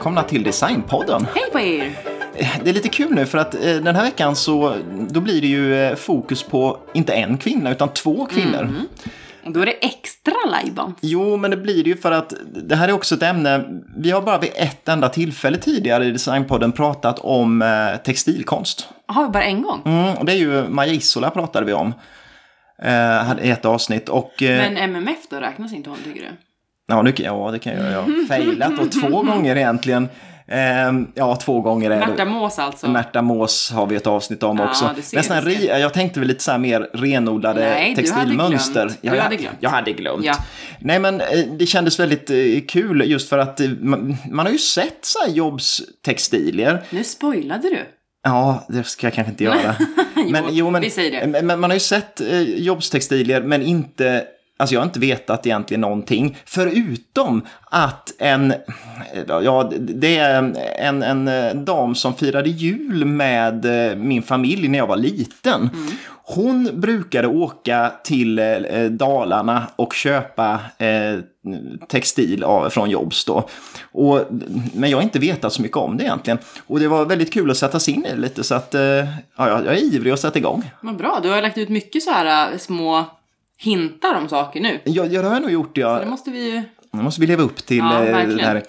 Välkomna till Designpodden. Hej på er! Det är lite kul nu för att eh, den här veckan så då blir det ju eh, fokus på inte en kvinna utan två kvinnor. Mm. Då är det extra lajban. Jo, men det blir det ju för att det här är också ett ämne. Vi har bara vid ett enda tillfälle tidigare i Designpodden pratat om eh, textilkonst. Har vi bara en gång? Mm, och det är ju Maja Isola pratade vi om. Eh, hade ett avsnitt och... Eh, Men MMF då, räknas inte hon tycker du? Ja, nu, ja, det kan jag göra. Jag har failat och två gånger egentligen. Ehm, ja, två gånger. Märta Mås alltså. Märta Mås har vi ett avsnitt om Ja, också. Men sån här, jag tänkte väl lite så här mer renodlade Nej, du hade textilmönster. glömt. Du hade glömt. jag hade glömt. Ja. Nej, men eh, det kändes väldigt eh, kul just för att eh, man, man har ju sett så här jobbstextilier. Nu spoilade du. Ja, det ska jag kanske inte göra. men, Jo, vi säger det. Men, men man har ju sett jobbstextilier, men inte... Alltså jag har inte vetat egentligen någonting. Förutom att en... Ja, det är en, en eh, dam som firade jul med eh, min familj när jag var liten. Hon brukade åka till eh, Dalarna och köpa textil från Jobs då. Och, men jag har inte vetat så mycket om det egentligen. Och det var väldigt kul att sätta sig in i det lite så att ja, jag är ivrig att sätta igång. Vad bra, du har lagt ut mycket så här små hintar om saker nu. Jag, jag har nog gjort det. Det Jag, måste vi ju... nu måste vi leva upp till Ja, eh, det verkligen. här.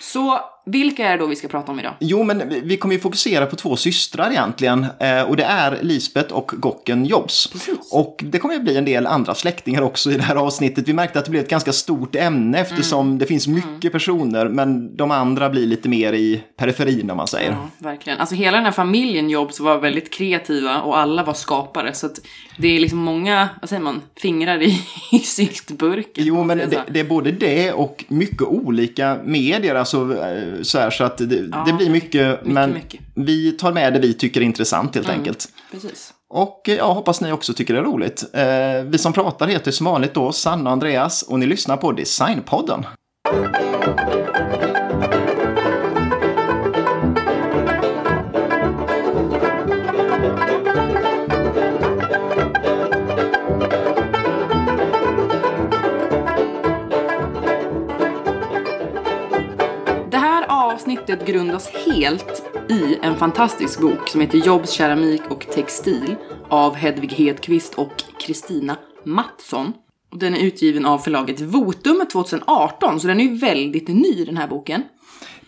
Så vilka är det då vi ska prata om idag? Jo, men vi- kommer ju fokusera på två systrar egentligen. Eh, och det är Lisbeth och Gocken Jobs. Precis. Och det kommer ju bli en del andra släktingar också i det här avsnittet. Vi märkte att det blev ett ganska stort ämne eftersom Mm. det finns mycket personer. Men de andra blir lite mer i periferin om man säger. Ja, verkligen. Alltså hela den här familjen Jobs var väldigt kreativa och alla var skapare. Så att det är liksom många, vad säger man, fingrar i, i syltburken. Jo, men det, det är både det och mycket olika medier. Alltså, eh, så, här, så att det, det blir mycket, men mycket. vi tar med det vi tycker är intressant helt enkelt. Precis. Och eh, jag hoppas ni också tycker det är roligt. Eh, vi som pratar heter som vanligt då Sanna och Andreas och ni lyssnar på Designpodden. Avsnittet grundas helt i en fantastisk bok som heter Jobs, keramik och textil av Hedvig Hedqvist och Kristina Mattsson. Den är utgiven av förlaget Votum 2018, så den är ju väldigt ny den här boken.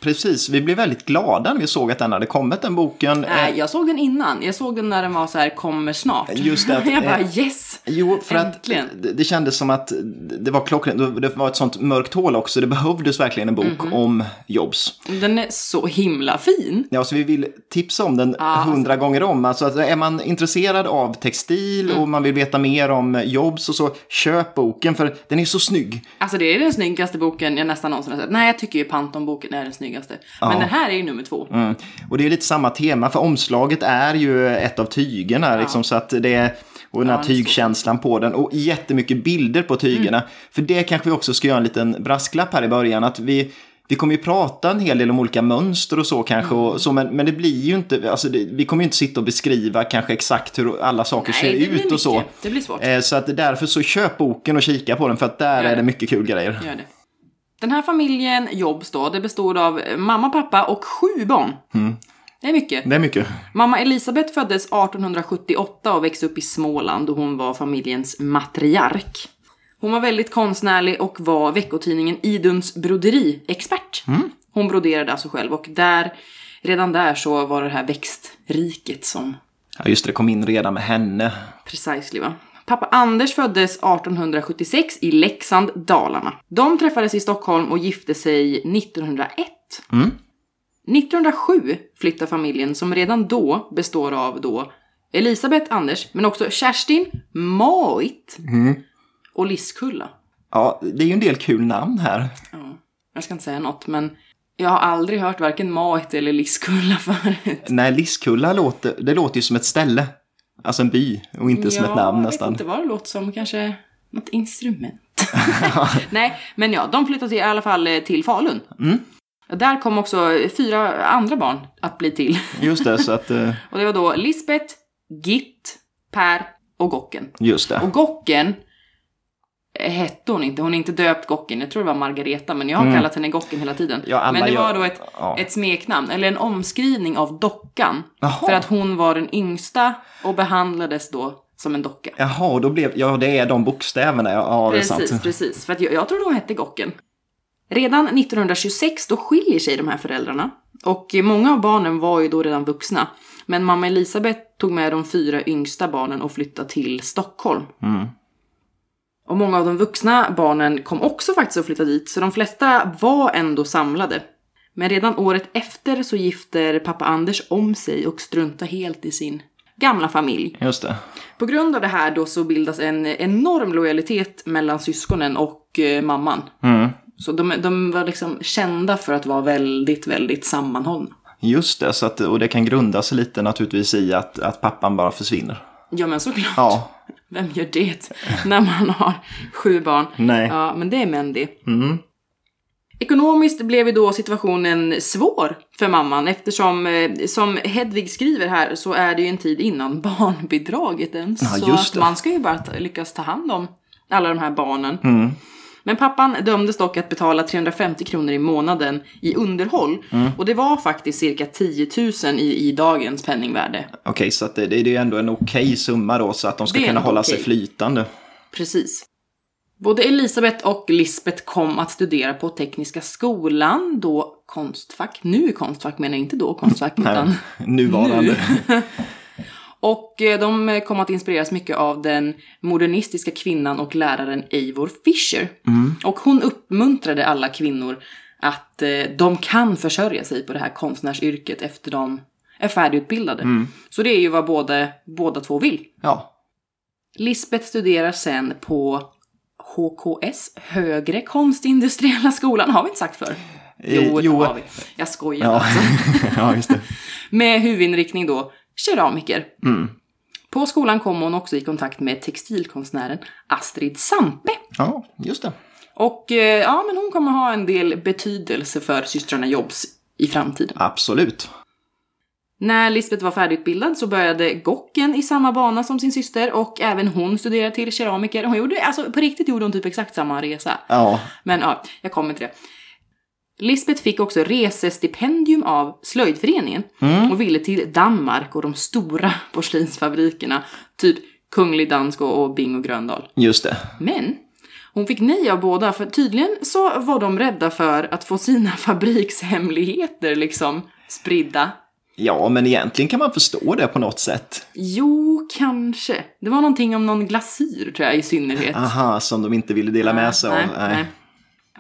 Precis, vi blev väldigt glada när vi såg att den hade kommit, den boken. Nej, Eh, jag såg den innan. Jag såg den när den var så här, kommer snart. Just det, att, jag bara eh, yes! Jo, för Äntligen. att det, det kändes som att det var klockrent. Det var ett sånt mörkt hål också. Det behövdes verkligen en bok Mhm. om Jobs. Den är så himla fin. Ja, så vi vill tipsa om den alltså- hundra gånger om. Alltså, att är man intresserad av textil Mm. och man vill veta mer om Jobs och så, köp boken för den är så snygg. Alltså det är den snyggaste boken jag nästan någonsin har sett. Nej, jag tycker ju Panton-boken är den snyggaste. Men den här är ju nummer två. Mm. Och det är lite samma tema, för omslaget är ju ett av tygerna. Liksom, så att det är, och den här Ja, det tygkänslan på den och jättemycket bilder på tygerna. Mm. För det kanske vi också ska göra en liten brasklapp här i början. Att vi, vi kommer ju prata en hel del om olika mönster och så kanske. Mm. Och så, men, men det blir ju inte, alltså det, vi kommer ju inte sitta och beskriva kanske exakt hur alla saker Nej, det ser ut och så. mycket. Det blir svårt. Eh, Så att därför så köp boken och kika på den för att där Gör är det det. mycket kul grejer. Gör det. Den här familjen Jobs då, det består av mamma, pappa och sju barn. Det är mycket. Det är mycket. Mamma Elisabeth föddes 1878 och växte upp i Småland och hon var familjens matriark. Hon var väldigt konstnärlig och var veckotidningen Iduns broderiexpert. Hon broderade alltså själv och där, redan där så var det här växtriket som Ja, just det, det kom in redan med henne. Precisely va. Pappa Anders föddes 1876 i Leksand, Dalarna. De träffades i Stockholm och gifte sig 1901. 1907 flyttar familjen som redan då består av då Elisabeth Anders, men också Kerstin, Mait och Lisskulla. Ja, det är ju en del kul namn här. Jag ska inte säga något, men jag har aldrig hört varken Mait eller Lisskulla förut. Nej, Lisskulla låter, det låter ju som ett ställe. Alltså en by och inte som ett namn Jag nästan. vet inte vad det låter som, kanske något instrument. Nej, men ja, de flyttade i alla fall eh, till Falun. Mm. Där kom också fyra andra barn att bli till. Just det, så att, eh, Och det var då Lisbeth, Git, Per och Gocken. just det. Och Gocken hette hon inte. Hon är inte döpt Gocken. Jag tror det var Margareta, men jag har kallat henne Gocken hela tiden. Mm. Ja, men det var då ett, ja. ett smeknamn, eller en omskrivning av dockan. Jaha. För att hon var den yngsta och behandlades då som en docka. Jaha, då blev, ja det är de bokstäverna, ja, Precis, precis. För att jag, jag tror hon hette Gocken. Redan 1926 då skiljer sig de här föräldrarna. Och många av barnen var ju då redan vuxna. Men mamma Elisabeth tog med de fyra yngsta barnen och flyttade till Stockholm. Mm. Och många av de vuxna barnen kom också faktiskt att flytta dit, så de flesta var ändå samlade. Men redan året efter så gifter pappa Anders om sig och struntar helt i sin gamla familj. Just det. På grund av det här då så bildas en enorm lojalitet mellan syskonen och eh, mamman. Mm. Så de, de var liksom kända för att vara väldigt, väldigt sammanhållna. Just det, så att, och det kan grunda sig lite naturligtvis i att, att pappan bara försvinner. Ja men såklart. Ja, Vem gör det när man har sju barn? nej. Ja, men det är män det. Mm. Ekonomiskt blev ju då situationen svår för mamman eftersom, eh, som Hedvig skriver här, så är det ju en tid innan barnbidraget ens. Ja, så att man ska ju bara lyckas ta hand om alla de här barnen. Mm. Men pappan dömdes dock att betala 350 kronor i månaden i underhåll. Mm. Och det var faktiskt cirka 10 000 i, i dagens penningvärde. Okej, så att det, det är ju ändå en okej summa då så att de ska kunna hålla okej. sig flytande. Precis. Både Elisabeth och Lisbeth kom att studera på Tekniska skolan, då Konstfack. Nu Konstfack menar jag inte då Konstfack, utan Nej, nuvarande. nu. Och eh, de kom att inspireras mycket av den modernistiska kvinnan och läraren Eivor Fischer. Och hon uppmuntrade alla kvinnor att eh, de kan försörja sig på det här konstnärsyrket efter de är färdigutbildade. Så det är ju vad både, båda två vill. Ja, Lisbeth studerar sen på HKS, Högre Konstindustriella skolan. Har vi inte sagt för? Eh, Jo, det jo. har vi. Jag skojar ja. alltså. ja just det. Med huvudinriktning då keramiker. Mm. På skolan kom hon också i kontakt med textilkonstnären Astrid Sampe. Ja, just det. Och eh, ja, men hon kommer ha en del betydelse för systrarna Jobs i framtiden. Absolut. När Lisbeth var färdigutbildad så började Gocken i samma bana som sin syster och även hon studerade till keramiker. Hon gjorde, alltså på riktigt gjorde hon typ exakt samma resa. Ja, Men ja, jag kommer till det. Lisbeth fick också resestipendium av slöjdföreningen och ville till Danmark och de stora porslinsfabrikerna, typ Kunglig Dansk och Bing och Gröndal. just det. Men hon fick nej av båda, för tydligen så var de rädda för att få sina fabrikshemligheter liksom spridda. Ja, men egentligen kan man förstå det på något sätt. Jo, kanske. Det var någonting om någon glasyr, tror jag, i synnerhet. Aha, som de inte ville dela med sig av. nej, nej.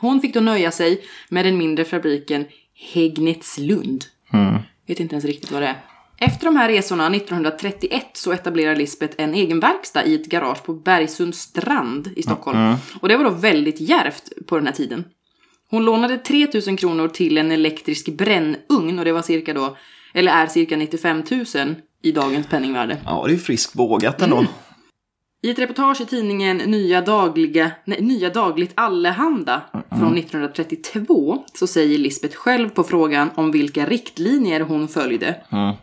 Hon fick då nöja sig med den mindre fabriken Hägnetslund. Mm. Vet inte ens riktigt vad det är. Efter de här resorna 1931 så etablerar Lisbeth en egen verkstad i ett garage på Bergsunds strand i Stockholm. Och det var då väldigt djärvt på den här tiden. Hon lånade 3000 kronor till en elektrisk brännugn och det var cirka då, eller är cirka 95 000 i dagens penningvärde. Ja, det är ju friskt vågat ändå. I ett reportage i tidningen Nya, Dagliga, nej, Nya Dagligt Allehanda från 1932 så säger Lisbeth själv på frågan om vilka riktlinjer hon följde. Mm.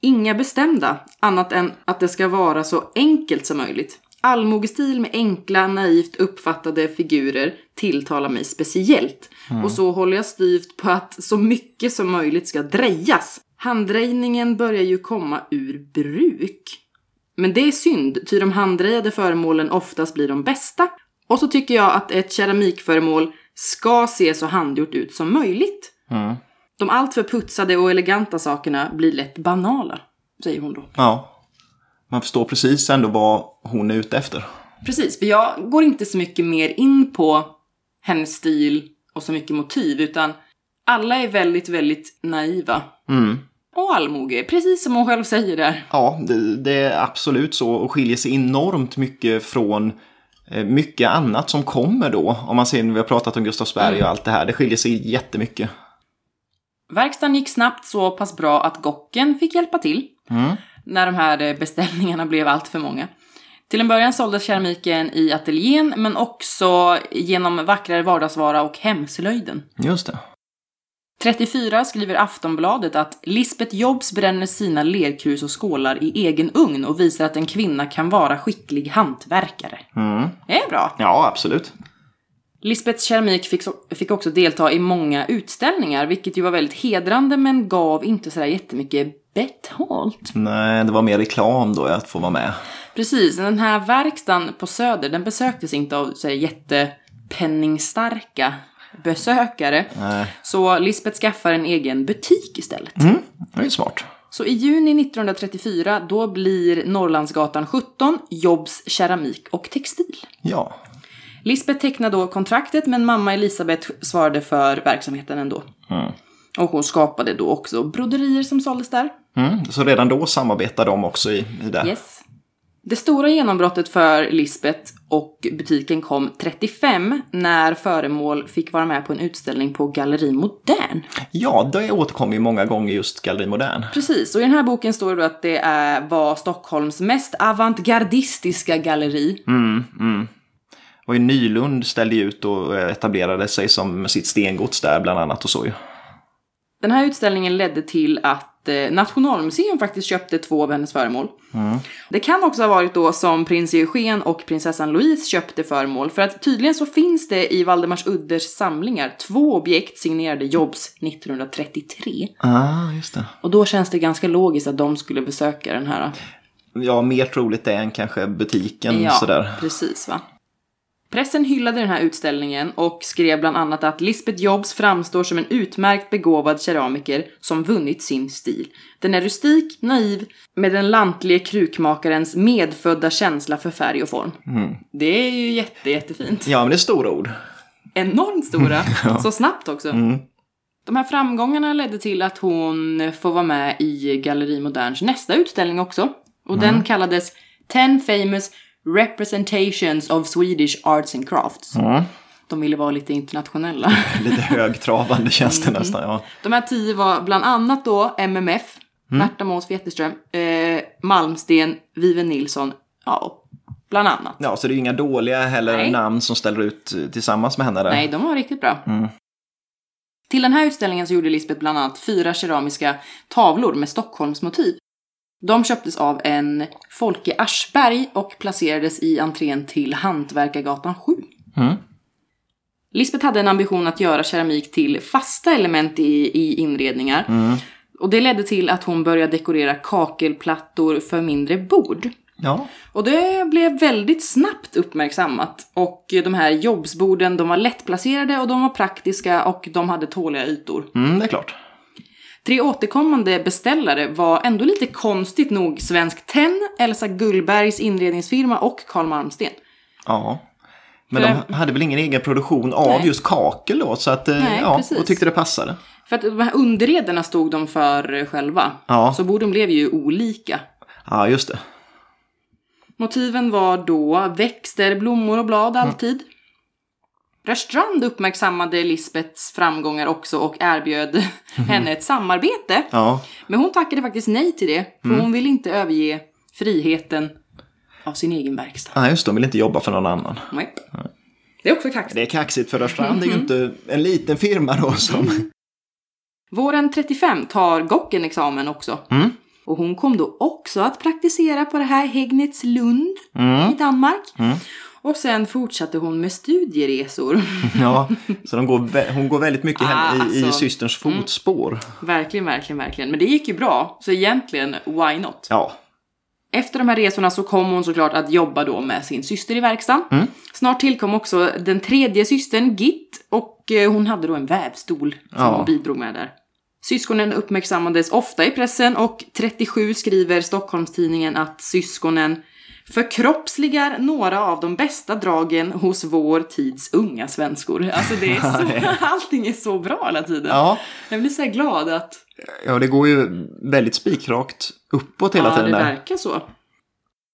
Inga bestämda, annat än att det ska vara så enkelt som möjligt. Allmogestil med enkla, naivt uppfattade figurer tilltalar mig speciellt. Och så håller jag styvt på att så mycket som möjligt ska drejas. Handdrejningen börjar ju komma ur bruk. Men det är synd, ty de handdrejade föremålen oftast blir de bästa. Och så tycker jag att ett keramikföremål ska se så handgjort ut som möjligt. Mm. De alltför putsade och eleganta sakerna blir lätt banala, säger hon då. Ja. Man förstår precis ändå vad hon är ute efter. Precis, för jag går inte så mycket mer in på hennes stil och så mycket motiv, utan alla är väldigt, väldigt naiva. Mm. Och allmoge, precis som hon själv säger där. Ja, det, det är absolut så och skiljer sig enormt mycket från eh, mycket annat som kommer då. Om man ser, vi har pratat om Gustavsberg och allt det här, det skiljer sig jättemycket. Verkstaden gick snabbt så pass bra att Gocken fick hjälpa till. Mm. När de här eh, beställningarna blev allt för många. Till en början såldes keramiken i ateljén, men också genom vackrare vardagsvara och hemslöjden. Just det. 34 skriver Aftonbladet att Lisbeth Jobs bränner sina lerkrus och skålar i egen ugn och visar att en kvinna kan vara skicklig hantverkare. Mm. Det är bra. Ja, absolut. Lisbeths keramik fick, fick också delta i många utställningar, vilket ju var väldigt hedrande men gav inte sådär jättemycket betalt. Nej, det var mer reklam då att få vara med. Precis, den här verkstaden på Söder, den besöktes inte av så här, jättepenningstarka besökare. Nej. Så Lisbeth skaffar en egen butik istället. Mm, det är smart. Så i juni 1934 då blir Norrlandsgatan 17 Jobs keramik och textil. Ja. Lisbeth tecknade då kontraktet men mamma Elisabeth svarade för verksamheten ändå. Mm. Och hon skapade då också broderier som såldes där. Mm. Så redan då samarbetade de också i, i det. Yes. Det stora genombrottet för Lisbeth och butiken kom 35 när föremål fick vara med på en utställning på Galleri Modern. Ja, det återkommer ju många gånger just Galleri Modern. Precis, och i den här boken står det att det är, var Stockholms mest avantgardistiska galleri. Mm, mm. Och Nylund ställde ut och etablerade sig som sitt stengods där bland annat och så ju. Den här utställningen ledde till att eh, Nationalmuseum faktiskt köpte två av hennes föremål. Det kan också ha varit då som prins Eugen och prinsessan Louise köpte föremål, för att tydligen så finns det i Valdemars Udders samlingar två objekt signerade Jobs 1933. Ah, just det. Och då känns det ganska logiskt att de skulle besöka den här. Ja, mer troligt det än kanske butiken Ja, sådär. precis va. Pressen hyllade den här utställningen och skrev bland annat att Lisbeth Jobs framstår som en utmärkt begåvad keramiker som vunnit sin stil. Den är rustik, naiv, med den lantlige krukmakarens medfödda känsla för färg och form. Det är ju jätte, jättefint. Ja, men det är stora ord. Enormt stora, så snabbt också. De här framgångarna ledde till att hon får vara med i Galleri Moderns nästa utställning också. Och den kallades 10 famous representations of Swedish arts and crafts. De ville vara lite internationella. Lite högtravande känns det nästan. Ja. De här tio var bland annat då MMF, Märta Måns Wetterström, eh, Malmsten, Viven Nilsson, ja, bland annat. ja, så det är inga dåliga heller Nej. namn som ställer ut eh, tillsammans med henne där. Nej, de var riktigt bra. Till den här utställningen så gjorde Lisbeth bland annat fyra keramiska tavlor med Stockholmsmotiv. De köptes av en Folke Aschberg och placerades i entrén till Hantverkargatan 7. Mm. Lisbeth hade en ambition att göra keramik till fasta element i, i inredningar. Och det ledde till att hon började dekorera kakelplattor för mindre bord. Ja. Och det blev väldigt snabbt uppmärksammat. Och de här jobbsborden, de var lättplacerade och de var praktiska och de hade tåliga ytor. Mm, det är klart. Tre återkommande beställare var ändå lite konstigt nog Svensk Tenn, Elsa Gullbergs inredningsfirma och Carl Malmsten. Ja. Men För- de hade väl ingen egen produktion av Nej. just kakel då, så att, eh, Nej, ja, precis. och tyckte det passade. För att de här underrederna stod de för själva. Ja. Så borden blev ju olika. Ja, just det. Motiven var då växter, blommor och blad alltid. Rörstrand uppmärksammade Lisbeths framgångar också och erbjöd henne ett samarbete. Ja, Men hon tackade faktiskt nej till det, för hon ville inte överge friheten av sin egen verkstad. ja just det. De vill inte jobba för någon annan. Nej. Det är också kaxigt. Det är kaxigt för Rörstrand är ju inte en liten firma då som... Våren 35 tar Gocken examen också. Mm. Och hon kom då också att praktisera på det här Hegnetslund Mm. i Danmark. Och sen fortsatte hon med studieresor. Ja, så går, hon går väldigt mycket Ah, i, i alltså. systerns fotspår. verkligen, verkligen, verkligen. Men det gick ju bra, så egentligen, why not? Ja, Efter de här resorna så kom hon såklart att jobba då med sin syster i verkstaden. Snart tillkom också den tredje systern, Git, och eh, hon hade då en vävstol som Ja. hon bidrog med där. Syskonen uppmärksammades ofta i pressen och 37 skriver Stockholmstidningen att syskonen förkroppsligar några av de bästa dragen hos vår tids unga svenskor. Alltså det är så, allting är så bra hela tiden. ja. Jag blir så här glad att ja, det går ju väldigt spikrakt uppåt hela ja, tiden det där. verkar så.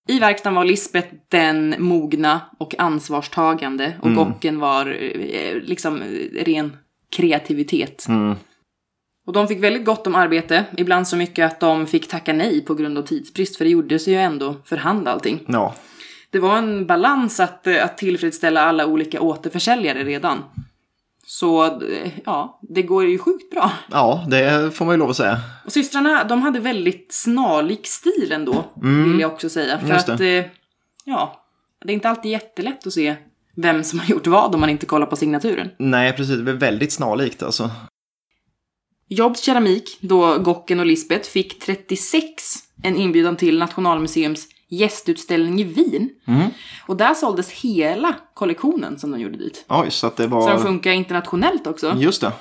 I verkstaden var Lisbeth den mogna och ansvarstagande och Gocken var eh, liksom ren kreativitet. Mm. Och de fick väldigt gott om arbete, ibland så mycket att de fick tacka nej på grund av tidsbrist, för det gjorde sig ju ändå för hand allting. Ja, Det var en balans att, eh, att tillfredsställa alla olika återförsäljare redan. Så eh, ja, det går ju sjukt bra. Ja, det får man ju lov att säga. Och systrarna, de hade väldigt snarlik stil ändå, vill jag också säga. För Mm. Just att, eh, ja, det är inte alltid jättelätt att se vem som har gjort vad om man inte kollar på signaturen. Nej, precis. Det är väldigt snarlikt alltså. Jobs keramik, då Gocken och Lisbeth, fick 36 en inbjudan till Nationalmuseums gästutställning i Wien. Mm. Och där såldes hela kollektionen som de gjorde dit. Oj, så att det Så var... de funkar internationellt också. Just det.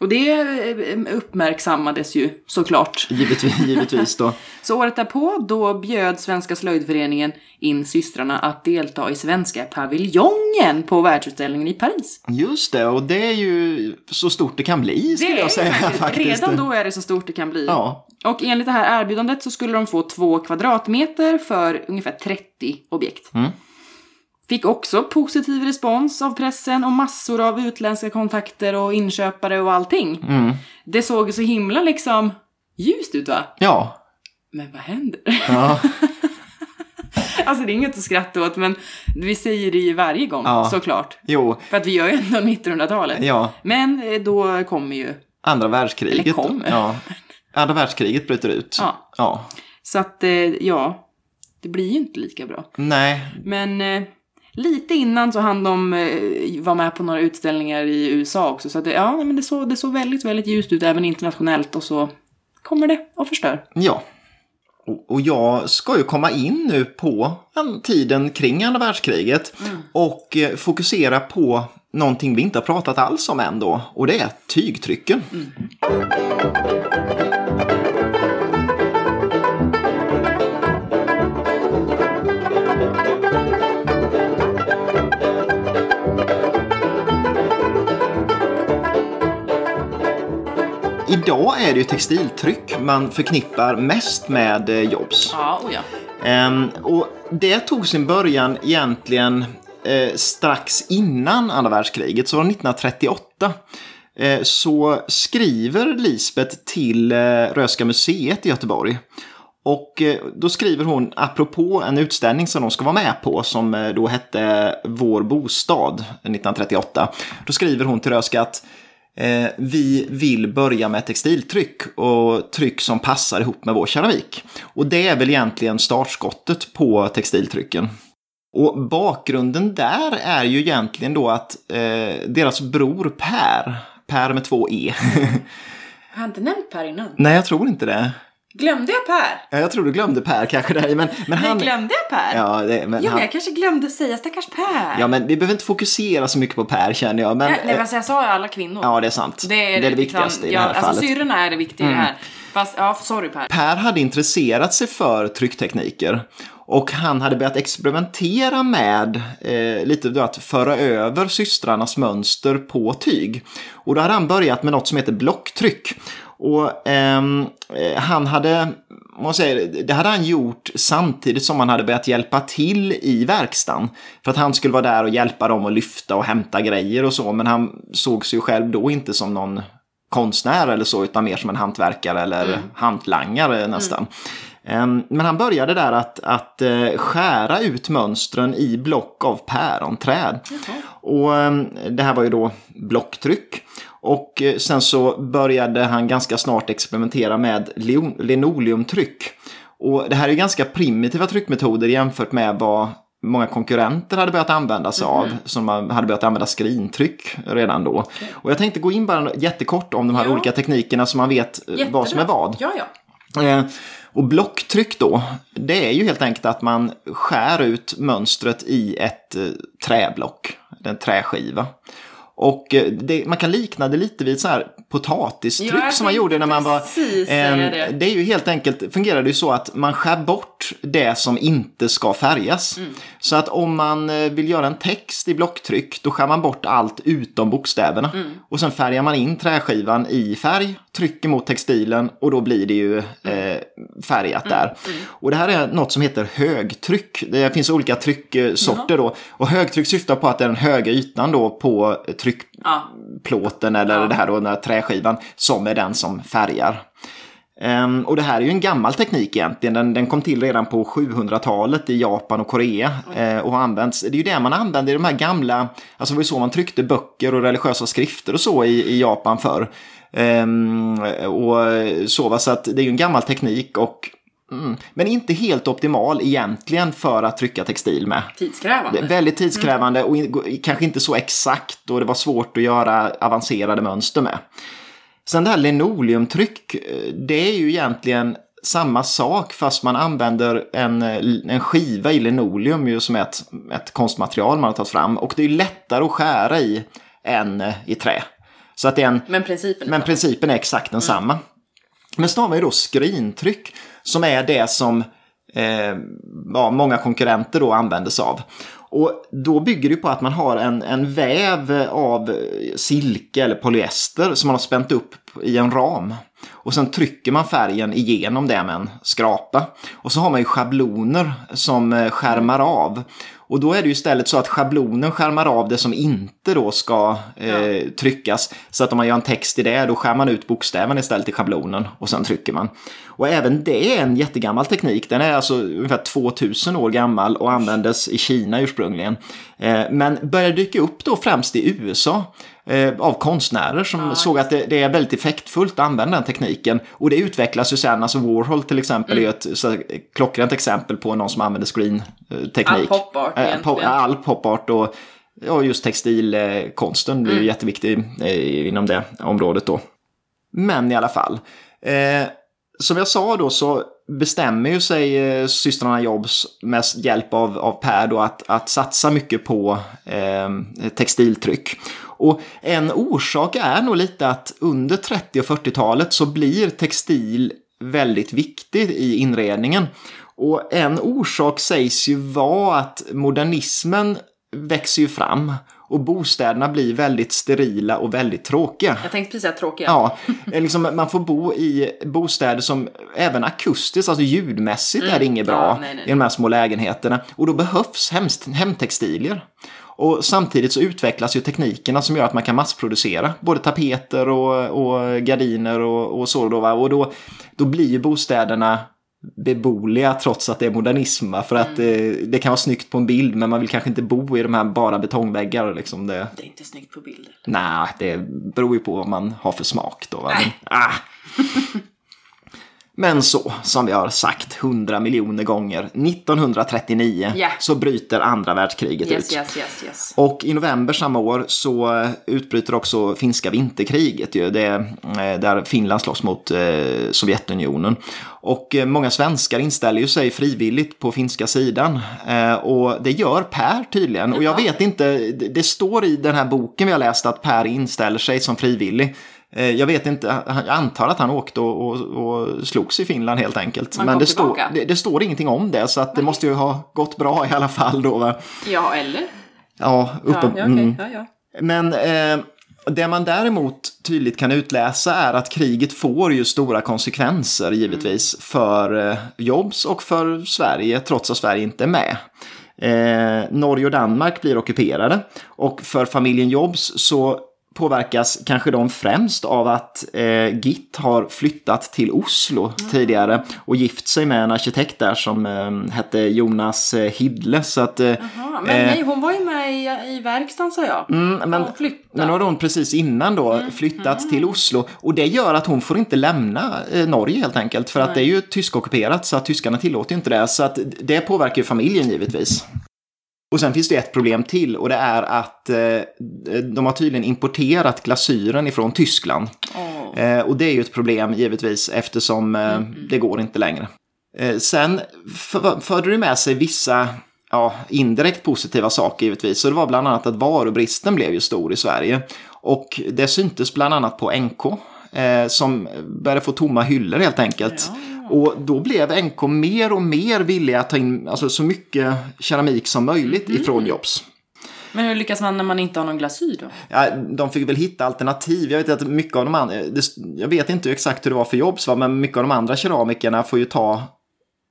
Och det eh, uppmärksammades ju såklart. Givetvis, givetvis då. Så året därpå, då bjöd Svenska slöjdföreningen in systrarna att delta i Svenska paviljongen på världsutställningen i Paris. Just det, och det är ju så stort det kan bli skulle jag säga faktiskt, faktiskt. redan då är det så stort det kan bli. Ja, Och enligt det här erbjudandet så skulle de få två kvadratmeter för ungefär 30 objekt. Mm. Fick också positiv respons av pressen och massor av utländska kontakter och inköpare och allting. Mm. Det såg så himla liksom ljust ut va? ja, Men vad händer? ja. Alltså det är inget att skratta åt men vi säger det ju varje gång Ja. såklart. Jo, För att vi gör ju ändå 1900-talet. ja. Men eh, då kommer ju, Andra världskriget. Eller kommer. Ja. Andra världskriget bryter ut. Ja. ja. så att eh, ja, det blir ju inte lika bra. Nej, Men eh, lite innan så hann de eh, vara med på några utställningar i USA också. Så att det, ja, men det, såg, det såg väldigt, väldigt ljust ut även internationellt och så kommer det och förstör. ja. Och- Och jag ska ju komma in nu på en tiden kring andra världskriget och eh, fokusera på någonting vi inte har pratat alls om än då. Och det är tygtrycken. Idag är det ju textiltryck man förknippar mest med eh, Jobs. Ja, och ja. Ehm, och det tog sin början egentligen eh, strax innan andra världskriget, så var det 1938. Eh, så skriver Lisbeth till eh, Röhsska museet i Göteborg. Och då skriver hon apropå en utställning som de ska vara med på som då hette Vår bostad 1938. Då skriver hon till Röhsska att vi vill börja med textiltryck och tryck som passar ihop med vår keramik. Och det är väl egentligen startskottet på textiltrycken. Och bakgrunden där är ju egentligen då att eh, deras bror Per, Per med två E. Jag har inte nämnt Per innan. Nej, jag tror inte det. Glömde jag Per? Ja, Jag tror du glömde Per kanske där. Men, men han... Nej, glömde jag Per? Ja, det, men Jo, han... men jag kanske glömde säga stackars Per. ja, men vi behöver inte fokusera så mycket på Per känner jag. Men, nej, nej, alltså jag sa ju alla kvinnor. ja, det är sant. Det är det, viktigaste i ja, det här alltså, fallet. Mm. syrrorna är det viktiga i det här. Fast, ja, sorry Per. Per hade intresserat sig för trycktekniker och han hade börjat experimentera med eh, lite då att föra över systrarnas mönster på tyg. Och då hade han börjat med något som heter blocktryck. Och ehm, eh, han hade, måste säga, det hade han gjort samtidigt som han hade börjat hjälpa till i verkstaden. För att han skulle vara där och hjälpa dem att lyfta och hämta grejer och så. Men han såg sig själv då inte som någon konstnär eller så, utan mer som en hantverkare eller hantlangare nästan. Ehm, Men han började där att, att eh, skära ut mönstren i block av päronträd. Och ehm, det här var ju då blocktryck. Och eh, sen så började han ganska snart experimentera med linoleumtryck. Och det här är ju ganska primitiva tryckmetoder jämfört med vad många konkurrenter hade börjat använda sig av. Som man hade börjat använda skrintryck redan då. Och jag tänkte gå in bara jättekort om de här Ja. olika teknikerna så man vet eh, vad som är Jättebra. vad. Ja, ja. Eh, Och blocktryck då, det är ju helt enkelt att man skär ut mönstret i ett eh, träblock, en träskiva. Och eh, det, man kan likna det lite vid så här potatistryck Ja, som man gjorde när man var... Ehm, det. det är ju helt enkelt, fungerar det ju så att man skär bort det som inte ska färgas. Mm. Så att om man eh, vill göra en text i blocktryck, då skär man bort allt utom bokstäverna. Mm. Och sen färgar man in träskivan i färg, trycker mot textilen och då blir det ju Mm. eh, färgat där. Och det här är något som heter högtryck. Det finns olika trycksorter då. Och högtryck syftar på att det är den höga ytan då på tryckplåten Ja. eller Ja. det här då, den här träskivan som är den som färgar. Um, och det här är ju en gammal teknik egentligen. Den, den kom till redan på 700-talet i Japan och Korea. Uh, och har använts, det är ju det man använder i de här gamla, alltså det var ju så man tryckte böcker och religiösa skrifter och så i, i Japan förr. Um, och så, så att det är ju en gammal teknik och Mm. Men inte helt optimal egentligen för att trycka textil med. Tidskrävande. Väldigt tidskrävande och kanske inte så exakt och det var svårt att göra avancerade mönster med. Sen det här linoleumtryck, det är ju egentligen samma sak fast man använder en, en skiva i linoleum ju som är ett, ett konstmaterial man har tagit fram och det är lättare att skära i än i trä. Så att det är en, men principen är, men principen är exakt densamma. Mm. Men så har man ju då skrintryck som är det som eh, ja, många konkurrenter då använder sig av. Och då bygger det på att man har en, en väv av silke eller polyester som man har spänt upp i en ram. Och sen trycker man färgen igenom det med en skrapa. Och så har man ju schabloner som eh, skärmar av. Och då är det ju istället så att schablonen skärmar av det som inte då ska eh, tryckas. Så att om man gör en text i det, då skär man ut bokstäverna istället i schablonen och sen trycker man. Och även det är en jättegammal teknik. Den är alltså ungefär 2000 år gammal och användes i Kina ursprungligen. Eh, men började dyka upp då främst i USA eh, av konstnärer som ja, såg att det, det, är väldigt effektfullt att använda den tekniken. Och det utvecklas ju sen, alltså Warhol till exempel mm. är ett så, klockrent exempel på någon som använder screen-teknik. All popart eh, po All popart och ja, just textilkonsten blir mm. jätteviktig eh, inom det området då. Men i alla fall. Eh, som jag sa då så bestämmer ju sig eh, systrarna Jobs med hjälp av, av Per då att, att satsa mycket på eh, textiltryck. Och en orsak är nog lite att under 30 och 40-talet så blir textil väldigt viktig i inredningen. Och en orsak sägs ju vara att modernismen växer ju fram och bostäderna blir väldigt sterila och väldigt tråkiga. Jag tänkte precis säga tråkiga. Ja, liksom man får bo i bostäder som även akustiskt, alltså ljudmässigt mm. är det inget bra ja, nej, nej. i de här små lägenheterna. Och då behövs hem, hemtextilier. Och samtidigt så utvecklas ju teknikerna som gör att man kan massproducera både tapeter och, och gardiner och, och så. Då, va? Och då, då blir ju bostäderna beboeliga trots att det är modernism. För att det, mm. det, kan vara snyggt på en bild men man vill kanske inte bo i de här bara betongväggar. Liksom det... det är inte snyggt på bilder. Nej, det beror ju på vad man har för smak då. Va? Men, ah. Men så, som vi har sagt hundra miljoner gånger, 1939 yeah. så bryter andra världskriget yes, ut. Yes, yes. Och i november samma år så utbryter också finska vinterkriget, ju, det, eh, där Finland slåss mot eh, Sovjetunionen. Och eh, många svenskar inställer ju sig frivilligt på finska sidan. Och det gör Per tydligen. Och jag vet inte, det står i den här boken vi har läst att Per inställer sig som frivillig. Eh, jag vet inte, jag antar att han åkte och, och, och slogs i Finland helt enkelt. Man Men det, stå, det, det, står ingenting om det så att det måste ju ha gått bra i alla fall då. Va? Ja, eller? Ja, uppe, ja, okay. Mm. ja, ja. Men eh, det man däremot tydligt kan utläsa är att kriget får ju stora konsekvenser givetvis mm. för eh, Jobs och för Sverige trots att Sverige inte är med. Eh, Norge och Danmark blir ockuperade och för familjen Jobs så påverkas kanske de främst av att eh, Git har flyttat till Oslo mm. tidigare och gift sig med en arkitekt där som eh, hette Jonas eh, Hidle. Så att, eh, men nej, hon var ju med i, i verkstaden sa jag. Mm, men, men nu har hon precis innan då mm. flyttat mm. till Oslo och det gör att hon får inte lämna eh, Norge helt enkelt för nej. att det är ju tyskockuperat så att tyskarna tillåter inte det. Så att det påverkar ju familjen givetvis. Och sen finns det ett problem till och det är att eh, de har tydligen importerat glasyren ifrån Tyskland. Oh. Eh, och det är ju ett problem givetvis eftersom eh, mm. det går inte längre. Eh, sen förde det med sig vissa ja, indirekt positiva saker givetvis. Så det var bland annat att varubristen blev ju stor i Sverige. Och det syntes bland annat på NK eh, som började få tomma hyllor helt enkelt. Ja. Och då blev NK mer och mer villiga att ta in alltså, så mycket keramik som möjligt mm. ifrån Jobs. Men hur lyckas man när man inte har någon glasyr då? Ja, de fick väl hitta alternativ. Jag vet att mycket av de andra, jag vet inte exakt hur det var för Jobs, va? men mycket av de andra keramikerna får ju ta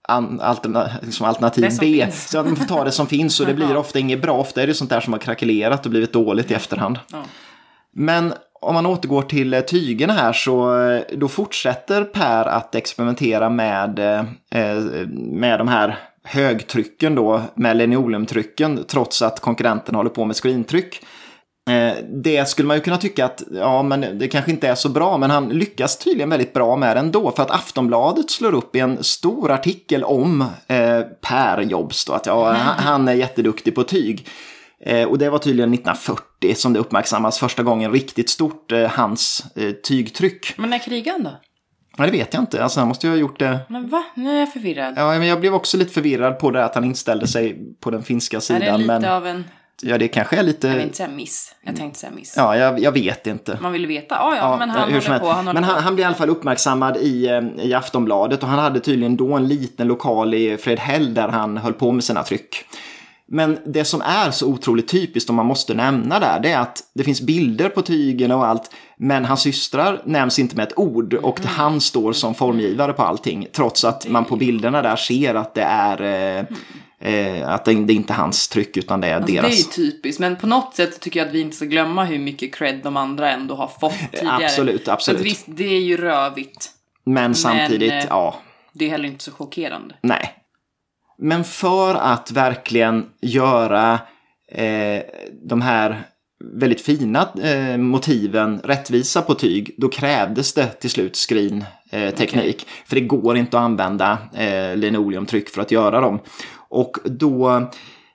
an, alterna, liksom alternativ B. Finns. Så att de får ta det som finns och det blir ofta inget bra. Ofta är det sånt där som har krackelerat och blivit dåligt i efterhand. Ja. Men om man återgår till eh, tygerna här så eh, då fortsätter Per att experimentera med, eh, med de här högtrycken då, med linoleumtrycken, trots att konkurrenten håller på med screentryck. Det skulle man ju kunna tycka att ja, men det kanske inte är så bra, men han lyckas tydligen väldigt bra med det ändå. För att Aftonbladet slår upp i en stor artikel om eh, Per Jobs, då, att ja, han är jätteduktig på tyg. Eh, och det var tydligen 1940 som det uppmärksammas första gången riktigt stort, eh, hans eh, tygtryck. Men när krigade han då? Ja, det vet jag inte. Alltså, han måste ju ha gjort det. Men va? Nu är jag förvirrad. Ja, men jag blev också lite förvirrad på det att han inställde sig på den finska sidan. Är det lite men... av en... Ja, det kanske är lite... Jag vill inte säga miss. Jag tänkte säga miss. Ja, jag, jag vet inte. Man vill veta. Ja, ja, men han håller på. Han men han, han blev i alla fall uppmärksammad i, i Aftonbladet och han hade tydligen då en liten lokal i Fredhäll där han höll på med sina tryck. Men det som är så otroligt typiskt, om man måste nämna där, det är att det finns bilder på tygen och allt, men hans systrar nämns inte med ett ord och mm. han står som formgivare på allting, trots att man på bilderna där ser att det är eh, Eh, att det, det är inte hans tryck utan det är alltså, deras. Det är ju typiskt, men på något sätt tycker jag att vi inte ska glömma hur mycket cred de andra ändå har fått tidigare. Absolut, absolut. Så visst, det är ju rövigt. Men samtidigt, men, eh, ja. Det är heller inte så chockerande. Nej, men för att verkligen göra eh, de här väldigt fina eh, motiven rättvisa på tyg, då krävdes det till slut screen-teknik. Eh, okay. För det går inte att använda eh, linoleumtryck för att göra dem. Och då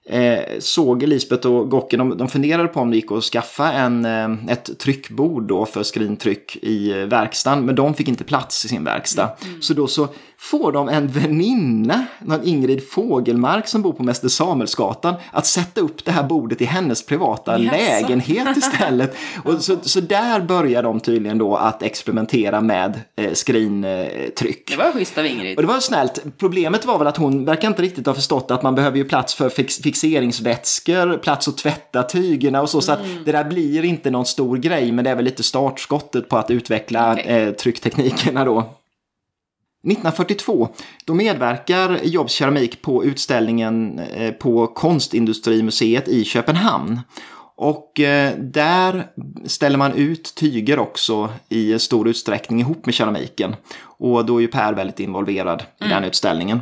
eh, såg Lisbeth och Gocken, de, de funderade på om det gick att skaffa en, eh, ett tryckbord då för skrintryck i verkstaden, men de fick inte plats i sin verkstad. Mm. Så då så får de en väninna, någon Ingrid Fågelmark som bor på Mäster Samuelsgatan, att sätta upp det här bordet i hennes privata yes. lägenhet istället. och så, så där börjar de tydligen då att experimentera med eh, skrintryck. Det var schysst av Ingrid. Och det var snällt. Problemet var väl att hon verkar inte riktigt ha förstått att man behöver ju plats för fix fixeringsvätskor, plats att tvätta tygerna och så. Mm. Så att mm. det där blir inte någon stor grej, men det är väl lite startskottet på att utveckla okay. eh, tryckteknikerna då. 1942 då medverkar Jobs keramik på utställningen eh, på Konstindustrimuseet i Köpenhamn. Och eh, där ställer man ut tyger också i stor utsträckning ihop med keramiken. Och då är ju Per väldigt involverad i mm. den utställningen.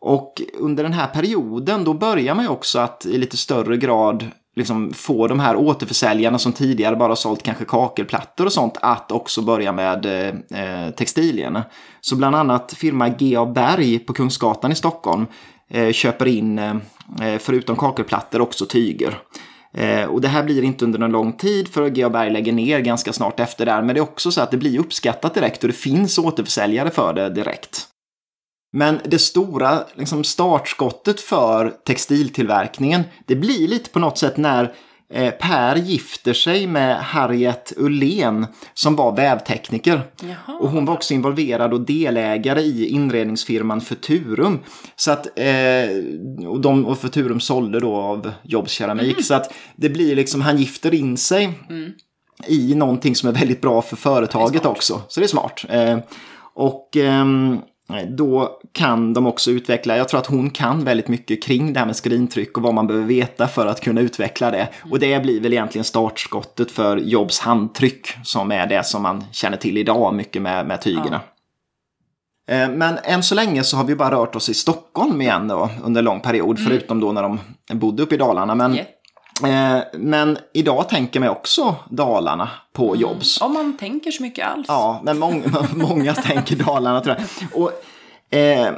Och under den här perioden då börjar man ju också att i lite större grad liksom få de här återförsäljarna som tidigare bara sålt kanske kakelplattor och sånt att också börja med eh, eh textilierna. Så bland annat firma G.A. Berg på Kungsgatan i Stockholm eh, köper in, eh, eh, förutom kakelplattor, också tyger. Eh, och det här blir inte under en lång tid för G.A. Berg lägger ner ganska snart efter där. Men det är också så att det blir uppskattat direkt och det finns återförsäljare för det direkt. Men det stora liksom, startskottet för textiltillverkningen, det blir lite på något sätt när eh, Per gifter sig med Harriet Ullén som var vävtekniker. Jaha. Och hon var också involverad och delägare i inredningsfirman Futurum. Så att, eh, och, de, och Futurum sålde då av Jobs keramik. Mm. Så att det blir liksom, han gifter in sig mm. i någonting som är väldigt bra för företaget också. Så det är smart. Eh, och ehm, då kan de också utveckla, jag tror att hon kan väldigt mycket kring det här med skrintryck och vad man behöver veta för att kunna utveckla det. Och det blir väl egentligen startskottet för Jobs handtryck som är det som man känner till idag mycket med, med tygerna. Ja. Eh, men än så länge så har vi bara rört oss i Stockholm igen då under lång period, mm. förutom då när de bodde uppe i Dalarna. Men yeah. Eh, men idag tänker man också Dalarna på mm. Jobs. Om man tänker så mycket alls. Ja, men många, många tänker Dalarna tror jag. Och, eh,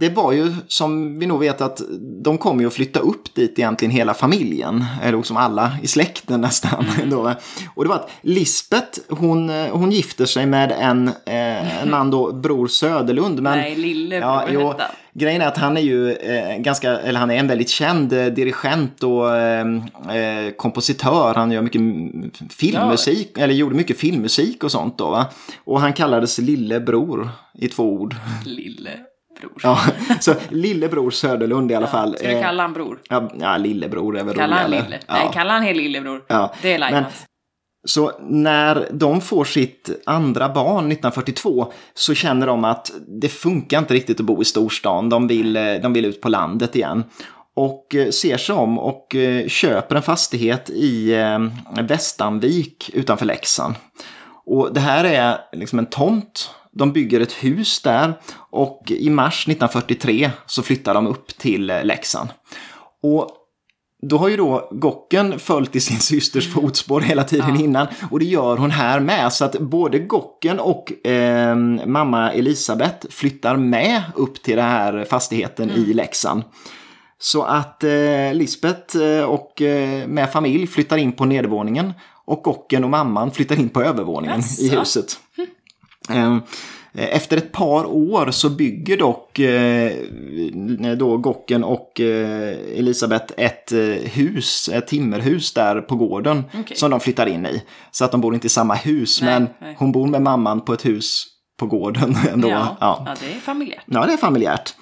det var ju som vi nog vet att de kommer ju att flytta upp dit egentligen hela familjen. Eller som alla i släkten nästan. Mm. Då. Och det var att Lisbeth hon, hon gifter sig med en, eh, en man då, Bror Söderlund. Men, Nej, lillebror ja, hette Grejen är att han är ju eh, ganska, eller han är en väldigt känd eh, dirigent och eh, eh kompositör. Han gör mycket filmmusik, ja. eller gjorde mycket filmmusik och sånt då va. Och han kallades Lillebror i två ord. Lille bror. Ja, så lillebror Söderlund i alla ja, fall. Ska du kalla han bror? Ja, ja lillebror är väl Kalla han lille? Ja. Nej, kalla han hel lillebror. Ja. Det är Lajmans. Så när de får sitt andra barn 1942 så känner de att det funkar inte riktigt att bo i storstan. De vill, de vill ut på landet igen. och eh, ser sig om och eh, köper en fastighet i eh, Västanvik utanför Leksand. Och det här är liksom en tomt. De bygger ett hus där och i mars 1943 så flyttar de upp till Leksand. Och då har ju då Gocken följt i sin systers fotspår hela tiden ja. innan och det gör hon här med. Så att både Gocken och eh, mamma Elisabeth flyttar med upp till den här fastigheten mm. i Leksand. Så att eh, Lisbeth eh, och eh, med familj flyttar in på nedervåningen och Gocken och mamman flyttar in på övervåningen yes. i huset. Mm. Efter ett par år så bygger dock eh, då Gocken och eh, Elisabeth ett eh, hus, ett timmerhus där på gården okay. som de flyttar in i. Så att de bor inte i samma hus nej, men nej. hon bor med mamman på ett hus på gården. Ändå. Ja, ja. ja det är familjärt. Ja, det är familjärt.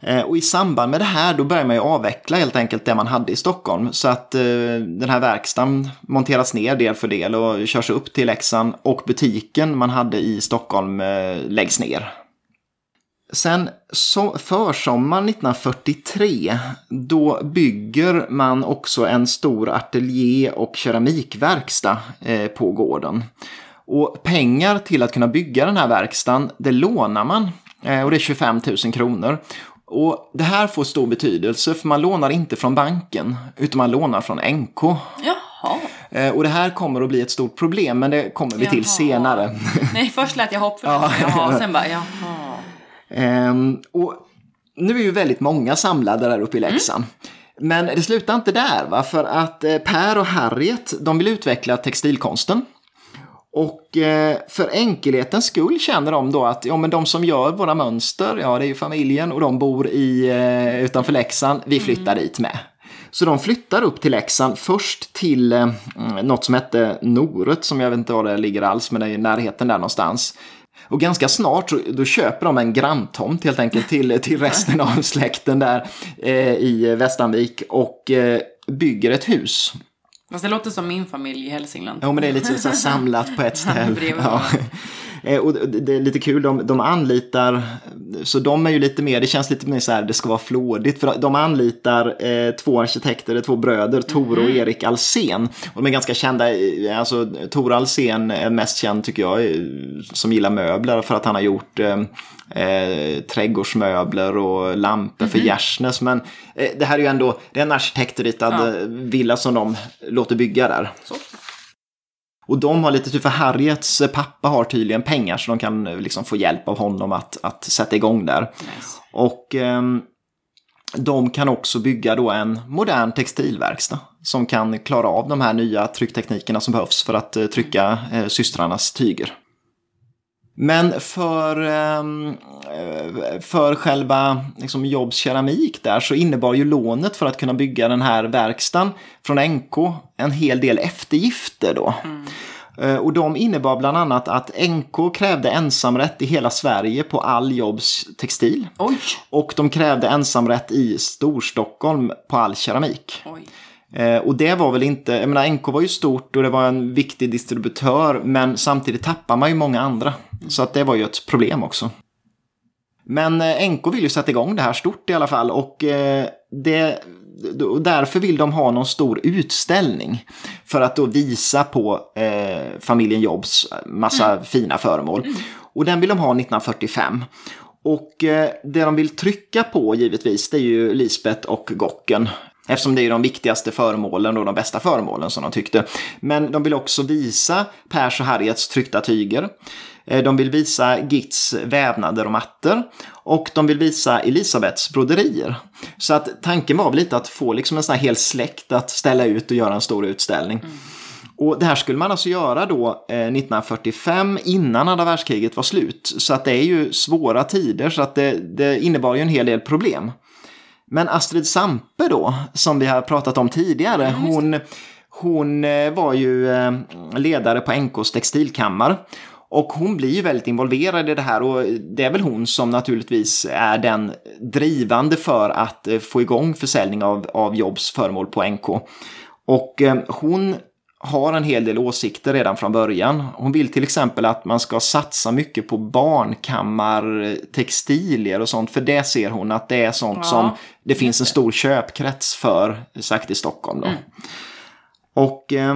Eh, och i samband med det här då börjar man ju avveckla helt enkelt det man hade i Stockholm. Så att eh, den här verkstaden monteras ner del för del och körs upp till Leksand och butiken man hade i Stockholm eh, läggs ner. Sen so försommaren 1943 då bygger man också en stor ateljé och keramikverkstad eh, på gården. Och pengar till att kunna bygga den här verkstaden, det lånar man. Eh, och det är 25 000 kronor. Och det här får stor betydelse för man lånar inte från banken utan man lånar från NK. Jaha. Eh, och det här kommer att bli ett stort problem men det kommer vi jaha. till senare. Nej, först lät jag hoppfull. ja. sen bara jaha. Ehm, och nu är ju väldigt många samlade där uppe i Leksand. Mm. Men det slutar inte där, va? för att eh, Per och Harriet de vill utveckla textilkonsten. Och eh, för enkelhetens skull känner de då att ja, men de som gör våra mönster, ja det är ju familjen och de bor i, eh, utanför Leksand, vi flyttar mm. dit med. Så de flyttar upp till Leksand, först till eh, något som hette Noret, som jag vet inte var det ligger alls, men det är i närheten där någonstans. Och ganska snart då köper de en granntomt helt enkelt till, till resten av släkten där eh, i Västanvik och eh, bygger ett hus. Fast det låter som min familj i Hälsingland. Ja, men det är lite så samlat på ett ställe. ja. Eh, och det är lite kul, de, de anlitar, så de är ju lite mer, det känns lite mer så här, det ska vara flådigt. För de anlitar eh, två arkitekter, två bröder, Tor och mm. Erik Alsen. Och de är ganska kända, alltså Tor Alsen är mest känd tycker jag, som gillar möbler för att han har gjort eh, eh, trädgårdsmöbler och lampor mm -hmm. för mhm. Gärsnäs. Men eh, det här är ju ändå, det är en arkitektritad ja. villa som de låter bygga där. Så. Och de har lite tur för Harriets pappa har tydligen pengar så de kan eh, liksom få hjälp av honom att, att sätta igång där. Nice. Och eh, de kan också bygga då en modern textilverkstad som kan klara av de här nya tryckteknikerna som behövs för att eh, trycka eh, systrarnas tyger. Men för, ehm, för själva liksom Jobs keramik där så innebar ju lånet för att kunna bygga den här verkstaden från NK en hel del eftergifter då. Mm. Eh, och de innebar bland annat att NK krävde ensamrätt i hela Sverige på all Jobs textil. Oj. Och de krävde ensamrätt i Storstockholm på all keramik. Oj. Eh, och det var väl inte, jag menar NK var ju stort och det var en viktig distributör men samtidigt tappar man ju många andra. Så att det var ju ett problem också. Men eh, NK vill ju sätta igång det här stort i alla fall och eh, det, därför vill de ha någon stor utställning. För att då visa på eh, familjen Jobs massa mm. fina föremål. Mm. Och den vill de ha 1945. Och eh, det de vill trycka på givetvis det är ju Lisbeth och Gocken. Eftersom det är de viktigaste föremålen och de bästa föremålen som de tyckte. Men de vill också visa Pers och Harriets tryckta tyger. Eh, de vill visa Gits vävnader och mattor. Och de vill visa Elisabeths broderier. Så att tanken var väl lite att få liksom en sån här hel släkt att ställa ut och göra en stor utställning. Mm. Och det här skulle man alltså göra då eh, 1945 innan andra världskriget var slut. Så att det är ju svåra tider så att det, det innebar ju en hel del problem. Men Astrid Sampe då, som vi har pratat om tidigare, mm, hon, hon eh, var ju eh, ledare på NKs textilkammare. Och hon blir ju väldigt involverad i det här och det är väl hon som naturligtvis är den drivande för att eh, få igång försäljning av, av Jobs föremål på NK. Och hon har en hel del åsikter redan från början. Hon vill till exempel att man ska satsa mycket på barnkammartextilier och sånt. För det ser hon att det är sånt ja, som det finns en stor köpkrets för, sagt i Stockholm. Då. Mm. Och eh,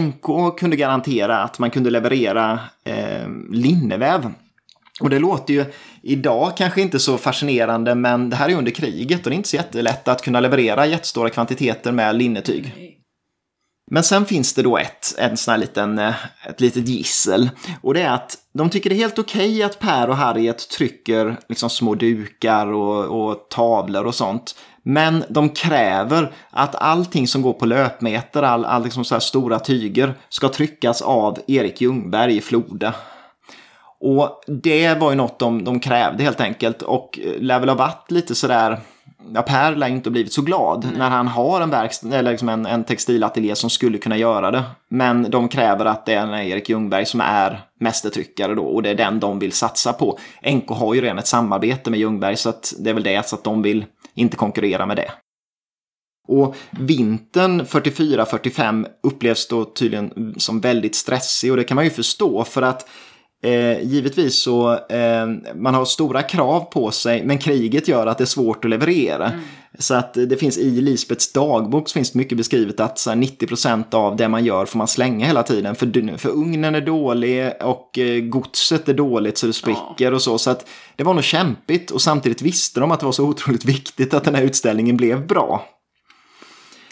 NK kunde garantera att man kunde leverera eh, linneväv. Och det låter ju idag kanske inte så fascinerande men det här är under kriget och det är inte så jättelätt att kunna leverera jättestora kvantiteter med linnetyg. Men sen finns det då ett, en sån här liten, eh, ett litet gissel. Och det är att de tycker det är helt okej okay att Per och Harriet trycker liksom små dukar och, och tavlor och sånt. Men de kräver att allting som går på löpmeter, all, all liksom så stora tyger, ska tryckas av Erik Ljungberg i Floda. Och det var ju något de, de krävde helt enkelt och eh, lär väl ha varit lite sådär ja, Per lär inte blivit så glad mm. när han har en, verkst- eller liksom en, en textilateljé som skulle kunna göra det. Men de kräver att det är Erik Ljungberg som är mästertryckare då och det är den de vill satsa på. NK har ju redan ett samarbete med Ljungberg så att det är väl det så att de vill inte konkurrera med det. Och vintern 44-45 upplevs då tydligen som väldigt stressig och det kan man ju förstå för att Eh, givetvis så eh, man har stora krav på sig men kriget gör att det är svårt att leverera. Mm. Så att det finns i Lisbets dagbok så finns det mycket beskrivet att så 90% av det man gör får man slänga hela tiden. För, för ugnen är dålig och eh, godset är dåligt så det spricker ja. och så. Så att det var nog kämpigt och samtidigt visste de att det var så otroligt viktigt att den här utställningen blev bra.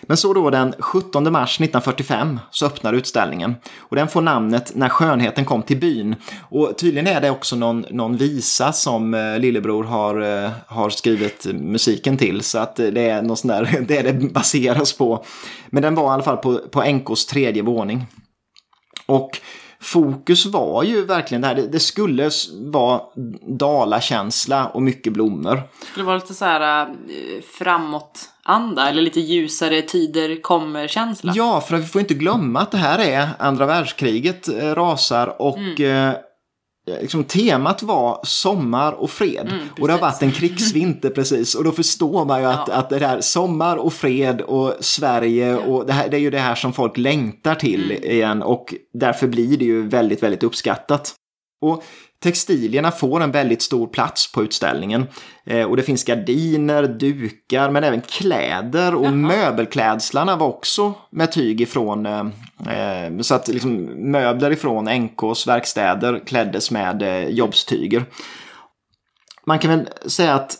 Men så då den 17 mars 1945 så öppnar utställningen. Och den får namnet När skönheten kom till byn. Och tydligen är det också någon, någon visa som eh, lillebror har, eh, har skrivit musiken till. Så att eh, det är något sånt där, det är det baseras på. Men den var i alla fall på, på NKs tredje våning. Och fokus var ju verkligen det här. Det, det skulle vara dalakänsla och mycket blommor. Det skulle vara lite så här äh, framåt anda eller lite ljusare tider kommer-känsla. Ja, för vi får inte glömma att det här är andra världskriget eh, rasar och mm. Eh, Liksom, temat var sommar och fred. Mm, och det har varit en krigsvinter precis. Och då förstår man ju att, ja. att det här sommar och fred och Sverige ja. och det, här, det är ju det här som folk längtar till mm. igen. Och därför blir det ju väldigt, väldigt uppskattat. Och Textilierna får en väldigt stor plats på utställningen. Eh, och det finns gardiner, dukar, men även kläder och Jaha. möbelklädslarna var också med tyg ifrån, eh, eh så att liksom, möbler ifrån NKs verkstäder kläddes med eh, jobbstyger. Man kan väl säga att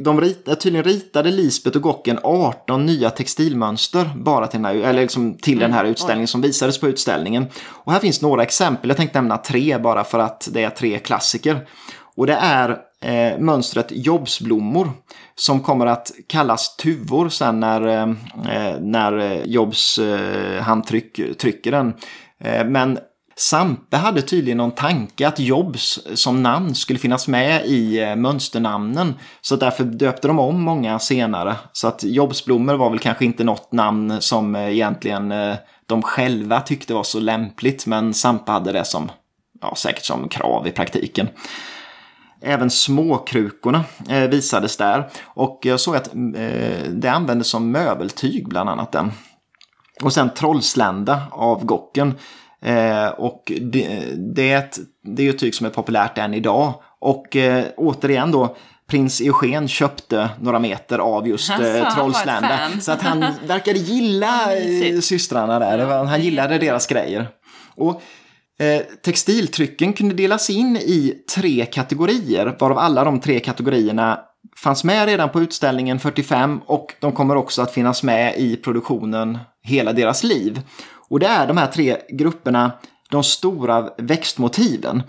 de rit, tydligen ritade Lisbeth och Gocken 18 nya textilmönster bara till den här, eller liksom till den här mm. utställningen som visades på utställningen. Och här finns några exempel, jag tänkte nämna tre bara för att det är tre klassiker. Och det är eh, mönstret Jobsblommor som kommer att kallas tuvor sen när, eh, när Jobs eh, handtryck trycker den. Eh, men Sampe hade tydligen någon tanke att Jobs som namn skulle finnas med i eh, mönsternamnen. Så därför döpte de om många senare. Så att Jobsblommor var väl kanske inte något namn som eh, egentligen eh, de själva tyckte var så lämpligt. Men Sampe hade det som, ja, säkert som krav i praktiken. Även småkrukorna visades där. Och jag såg att mm, det användes som möbeltyg bland annat den. Och sen Trollslända av Gocken Eh, och det, det, är ett, det är ett tyg som är populärt än idag. Och eh, återigen då, prins Eugen köpte några meter av just eh, Trollslända. Så att han verkade gilla eh, systrarna där. Han gillade deras grejer. Och eh, Textiltrycken kunde delas in i tre kategorier, varav alla de tre kategorierna fanns med redan på utställningen 45 och de kommer också att finnas med i produktionen hela deras liv. Och det är de här tre grupperna, de stora växtmotiven.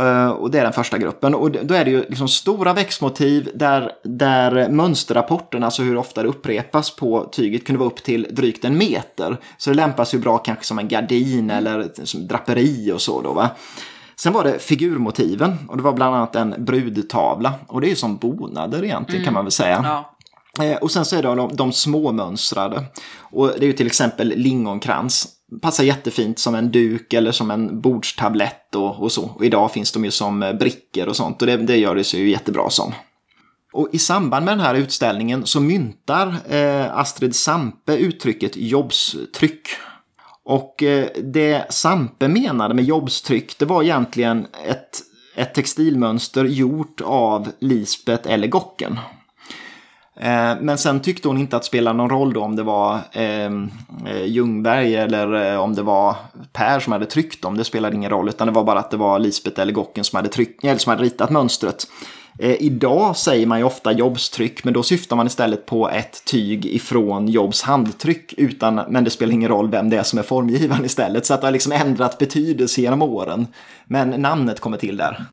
Eh, och det är den första gruppen. Och då är det ju liksom stora växtmotiv där, där mönsterrapporten, alltså hur ofta det upprepas på tyget, kunde vara upp till drygt en meter. Så det lämpas ju bra kanske som en gardin eller som draperi och så då va. Sen var det figurmotiven och det var bland annat en brudtavla. Och det är ju som bonader egentligen mm. kan man väl säga. Ja. Eh, och sen så är det de, de småmönstrade. Och det är ju till exempel lingonkrans. Passar jättefint som en duk eller som en bordstablett och, och så. Och idag finns de ju som eh, brickor och sånt och det, det gör det sig ju jättebra som. Och i samband med den här utställningen så myntar eh, Astrid Sampe uttrycket jobbstryck. Och eh, det Sampe menade med jobbstryck, det var egentligen ett, ett textilmönster gjort av Lisbet eller Gocken. Eh, men sen tyckte hon inte att det spelade någon roll då om det var ehm, eh, Ljungberg eller eh, om det var Per som hade tryckt dem. Det spelade ingen roll, utan det var bara att det var Lisbeth eller Gocken som hade, tryck, eller som hade ritat mönstret. Eh, idag säger man ju ofta jobbstryck, men då syftar man istället på ett tyg ifrån Jobs handtryck, utan, men det spelar ingen roll vem det är som är formgivaren istället. Så att det har liksom ändrat betydelse genom åren. Men namnet kommer till där.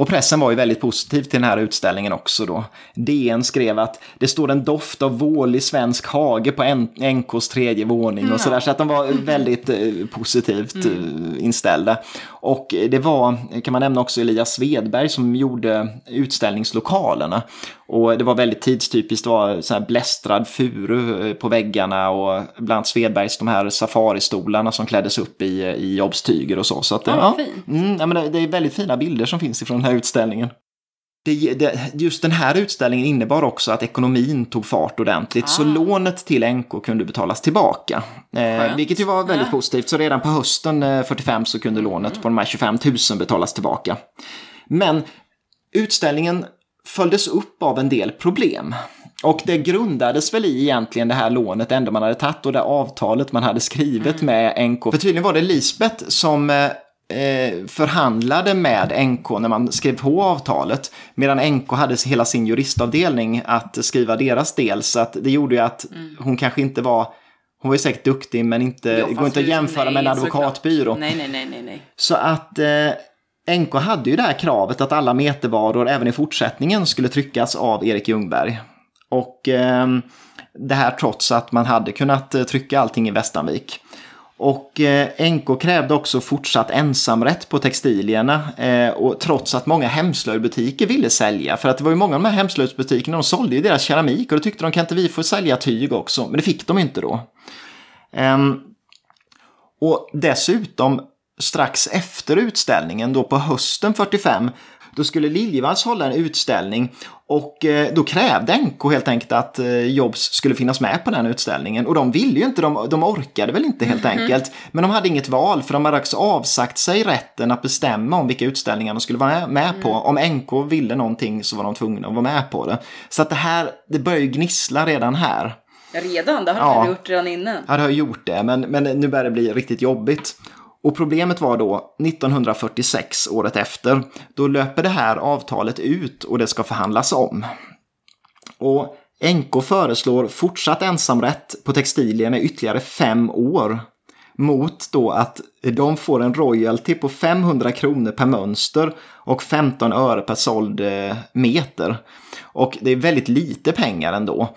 Och pressen var ju väldigt positiv till den här utställningen också då. DN skrev att det står en doft av vårlig svensk hage på NKs tredje våning och sådär. Så att de var väldigt eh, positivt mm. inställda. Och det var, kan man nämna också, Elias Svedberg som gjorde utställningslokalerna. Och det var väldigt tidstypiskt, det var så här blästrad furu eh, på väggarna och bland Svedbergs de här safaristolarna som kläddes upp i, i jobbstyger och så. så att, ja, ja, mm, ja, men det, det är väldigt fina bilder som finns ifrån den här utställningen. Det, det, just den här utställningen innebar också att ekonomin tog fart ordentligt, ah. så lånet till NK kunde betalas tillbaka. Eh, vilket ju var väldigt ja. positivt, så redan på hösten eh, 45 så kunde lånet mm. på de här 25 000 betalas tillbaka. Men utställningen följdes upp av en del problem. Och det grundades väl i egentligen det här lånet ändå man hade tagit och det avtalet man hade skrivit mm. med NK. För tydligen var det Lisbeth som eh, eh förhandlade med NK när man skrev på avtalet. Medan NK hade hela sin juristavdelning att skriva deras del. Så att det gjorde ju att mm. hon kanske inte var hon var ju säkert duktig men inte, jo, går inte att jämföra nej, med en advokatbyrå. Nej, nej, nej, nej, nej. Så att eh, NK hade ju det här kravet att alla metervaror även i fortsättningen skulle tryckas av Erik Ljungberg. Och eh, det här trots att man hade kunnat eh, trycka allting i Västanvik. Och eh, NK krävde också fortsatt ensamrätt på textilierna eh, och trots att många hemslöjdbutiker ville sälja. För att det var ju många av de här hemslöjdsbutikerna, de sålde ju deras keramik och då tyckte de kan inte vi få sälja tyg också? Men det fick de inte då. Ehm, och dessutom strax efter utställningen, då på hösten 45, då skulle Liljevalchs hålla en utställning och eh, då krävde NK helt enkelt att eh, Jobs skulle finnas med på den utställningen. Och de ville ju inte, de, de orkade väl inte helt mm -hmm. enkelt. Men de hade inget val för de hade också avsagt sig rätten att bestämma om vilka utställningar de skulle vara med på. Mm. Om NK ville någonting så var de tvungna att vara med på det. Så att det här, det börjar ju gnissla redan här. Redan? Det har ja. du gjort redan innan. Ja, det har gjort det, men, men nu börjar det bli riktigt jobbigt. Och problemet var då 1946, året efter, då löper det här avtalet ut och det ska förhandlas om. Och NK föreslår fortsatt ensamrätt på textilierna i ytterligare fem år. Mot då att de får en royalty på 500 kronor per mönster och 15 öre per såld eh, meter. Och det är väldigt lite pengar ändå.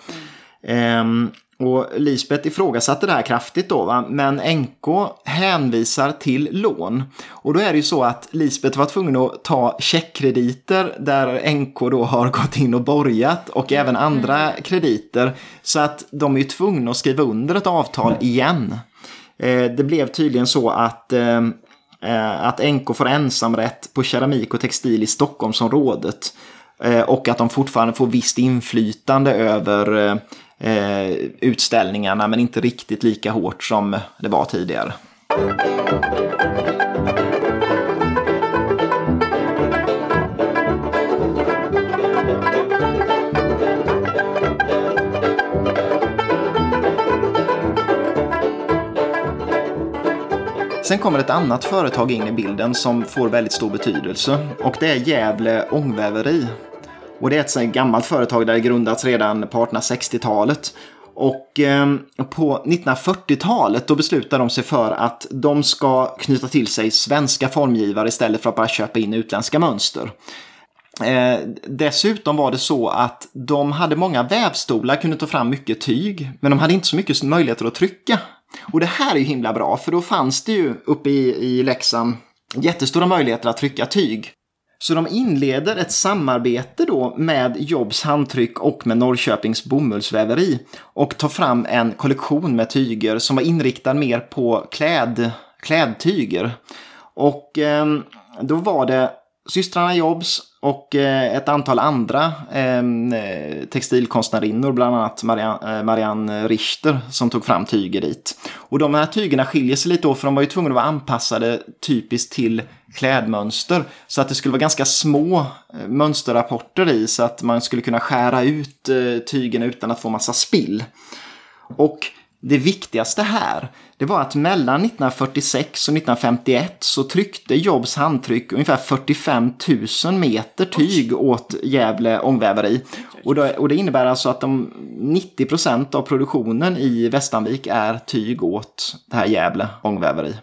Mm. Och Lisbeth ifrågasatte det här kraftigt då, va? men NK hänvisar till lån. Och då är det ju så att Lisbeth var tvungen att ta checkkrediter där NK då har gått in och borgat och mm. även andra krediter. Så att de är ju tvungna att skriva under ett avtal igen. Eh, det blev tydligen så att eh, eh att NK får ensamrätt på keramik och textil i Stockholmsområdet. Eh, och att de fortfarande får visst inflytande över eh, utställningarna men inte riktigt lika hårt som det var tidigare. Sen kommer ett annat företag in i bilden som får väldigt stor betydelse och det är Gävle Ångväveri och det är ett gammalt företag där det grundats redan på 1860-talet. Och eh, på 1940-talet då beslutar de sig för att de ska knyta till sig svenska formgivare istället för att bara köpa in utländska mönster. Eh, dessutom var det så att de hade många vävstolar, kunde ta fram mycket tyg, men de hade inte så mycket möjligheter att trycka. Och det här är ju himla bra, för då fanns det ju uppe i, i Leksand jättestora möjligheter att trycka tyg. Så de inleder ett samarbete då med Jobs handtryck och med Norrköpings bomullsväveri och tar fram en kollektion med tyger som var inriktad mer på kläd, klädtyger. Och eh, då var det systrarna Jobs och eh, ett antal andra eh, textilkonstnärinnor, bland annat Marianne, eh, Marianne Richter, som tog fram tyger dit. Och de här tygerna skiljer sig lite då för de var ju tvungna att vara anpassade typiskt till klädmönster. Så att det skulle vara ganska små eh, mönsterrapporter i så att man skulle kunna skära ut eh, tygen tygerna utan att få massa spill. Och det viktigaste här, det var att mellan 1946 och 1951 så tryckte Jobs handtryck ungefär 45 000 meter tyg åt Gävle ångväveri. Och det, och det innebär alltså att de 90 procent av produktionen i Västanvik är tyg åt det här Gävle ångväveri.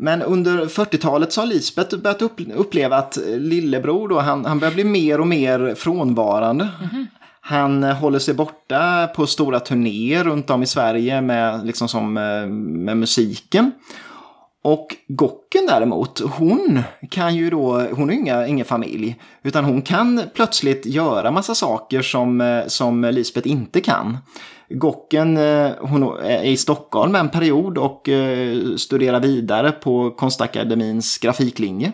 Men under 40-talet så har Lisbeth börjat uppleva att lillebror då, han, han börjar bli mer och mer frånvarande. Mm. Han håller sig borta på stora turnéer runt om i Sverige med, liksom som, eh, med musiken. Och Gocken däremot, hon kan ju då, hon har inga, ingen familj. Utan hon kan plötsligt göra massa saker som, eh, som Lisbeth inte kan. Gocken eh, hon är i Stockholm en period och eh, studerar vidare på Konstakademins grafiklinje.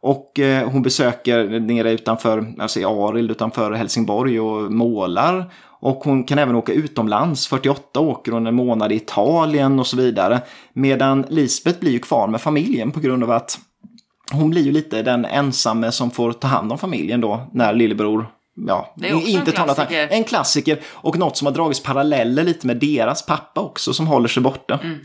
Och hon besöker nere utanför, alltså i Arild utanför Helsingborg och målar. Och hon kan även åka utomlands, 48 åker hon en månad i Italien och så vidare. Medan Lisbeth blir ju kvar med familjen på grund av att hon blir ju lite den ensamme som får ta hand om familjen då när lillebror Ja, det är också inte en klassiker. En klassiker och något som har dragits paralleller lite med deras pappa också som håller sig borta. Mm.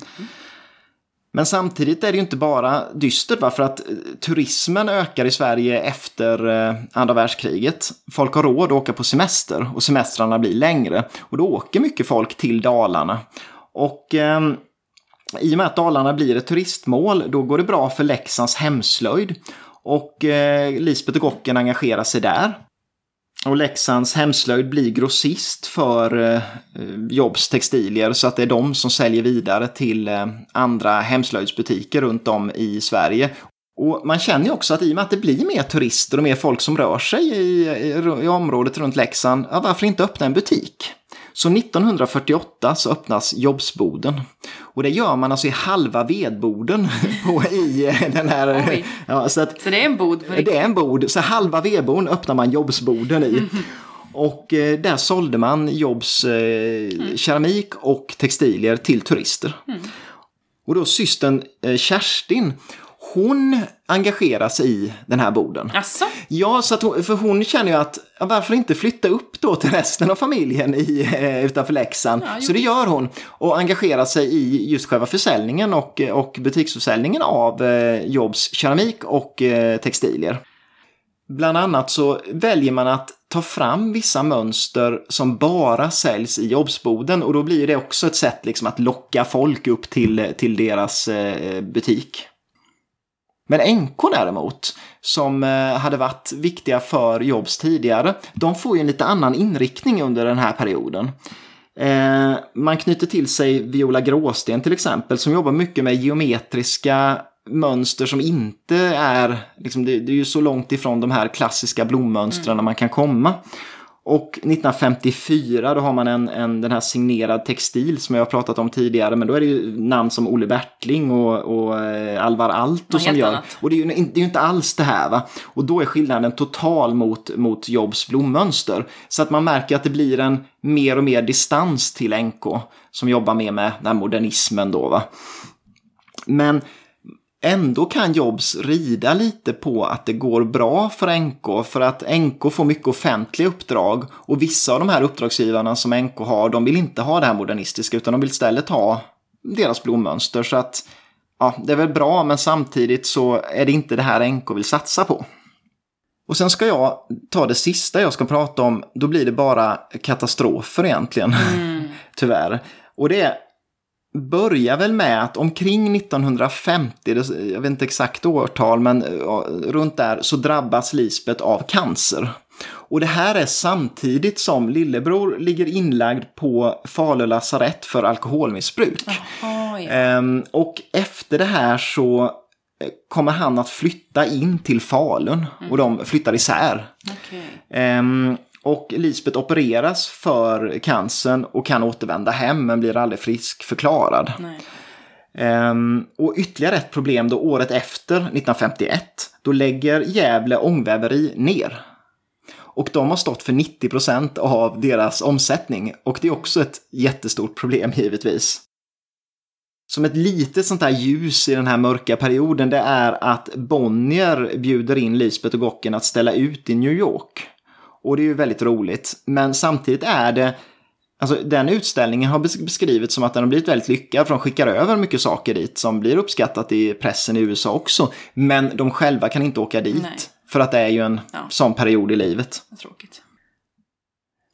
Men samtidigt är det ju inte bara dystert, va? för att eh, turismen ökar i Sverige efter eh, andra världskriget. Folk har råd att åka på semester och semestrarna blir längre. Och då åker mycket folk till Dalarna. Och eh, i och med att Dalarna blir ett turistmål, då går det bra för Leksands hemslöjd. Och eh, Lisbeth och Gocken engagerar sig där. Och Leksands hemslöjd blir grossist för eh, Jobs textilier så att det är de som säljer vidare till eh, andra hemslöjdsbutiker runt om i Sverige. Och man känner ju också att i och med att det blir mer turister och mer folk som rör sig i, i, i området runt Leksand, ja, varför inte öppna en butik? Så 1948 så öppnas Jobsboden. Och det gör man alltså i halva vedboden på, i eh, den här... Ja, så, att, så det är en bod? Det är en bod. Så halva vedboden öppnar man Jobsboden i. Och eh, där sålde man Jobs eh, mm. keramik och textilier till turister. Mm. Och då systern eh, Kerstin, hon engagerar sig i den här boden. Asså? Ja, så hon, för hon känner ju att varför inte flytta upp då till resten av familjen i, eh, utanför Leksand? Ja, så det gör hon och engagerar sig i just själva försäljningen och, och butiksförsäljningen av eh, Jobs keramik och eh, textilier. Bland annat så väljer man att ta fram vissa mönster som bara säljs i Jobsboden och då blir det också ett sätt liksom att locka folk upp till, till deras eh, butik. Men NK däremot, som eh, hade varit viktiga för Jobs tidigare, de får ju en lite annan inriktning under den här perioden. Eh, man knyter till sig Viola Gråsten till exempel, som jobbar mycket med geometriska mönster som inte är, liksom, det, det, är ju så långt ifrån de här klassiska blommönstren mm. man kan komma. Och 1954 då har man en, en, den här signerad textil som jag har pratat om tidigare. Men då är det ju namn som Olle Bertling och, och eh, Alvar Aalto som gör. Annat. Och det är, ju, det är ju inte alls det här va. Och då är skillnaden total mot, mot Jobs blommönster. Så att man märker att det blir en mer och mer distans till NK. Som jobbar mer med den modernismen då va. Men Ändå kan Jobs rida lite på att det går bra för NK för att NK får mycket offentliga uppdrag och vissa av de här uppdragsgivarna som NK har de vill inte ha det här modernistiska utan de vill istället ha deras blommönster så att ja, det är väl bra men samtidigt så är det inte det här NK vill satsa på. Och sen ska jag ta det sista jag ska prata om, då blir det bara katastrofer egentligen. Mm. Tyvärr. Och det är börjar väl med att omkring 1950, jag vet inte exakt årtal, men runt där så drabbas Lisbeth av cancer. Och det här är samtidigt som lillebror ligger inlagd på Falu lasarett för alkoholmissbruk. Aha, ja. ehm, och efter det här så eh, kommer han att flytta in till Falun mm. och de flyttar isär. Okay. Och Lisbeth opereras för cancern och kan återvända hem men blir aldrig frisk förklarad. Um, och ytterligare ett problem då året efter, 1951, då lägger Gävle ångväveri ner. Och de har stått för 90% av deras omsättning och det är också ett jättestort problem givetvis. som ett litet sånt här ljus i den här mörka perioden det är att Bonnier bjuder in Lisbeth och Gocken att ställa ut i New York. Och det är ju väldigt roligt. Men samtidigt är det Alltså den utställningen har beskrivits som att den har blivit väldigt lyckad för de skickar över mycket saker dit som blir uppskattat i pressen i USA också. Men de själva kan inte åka dit. Nej. För att det är ju en ja. sån period i livet. Tråkigt.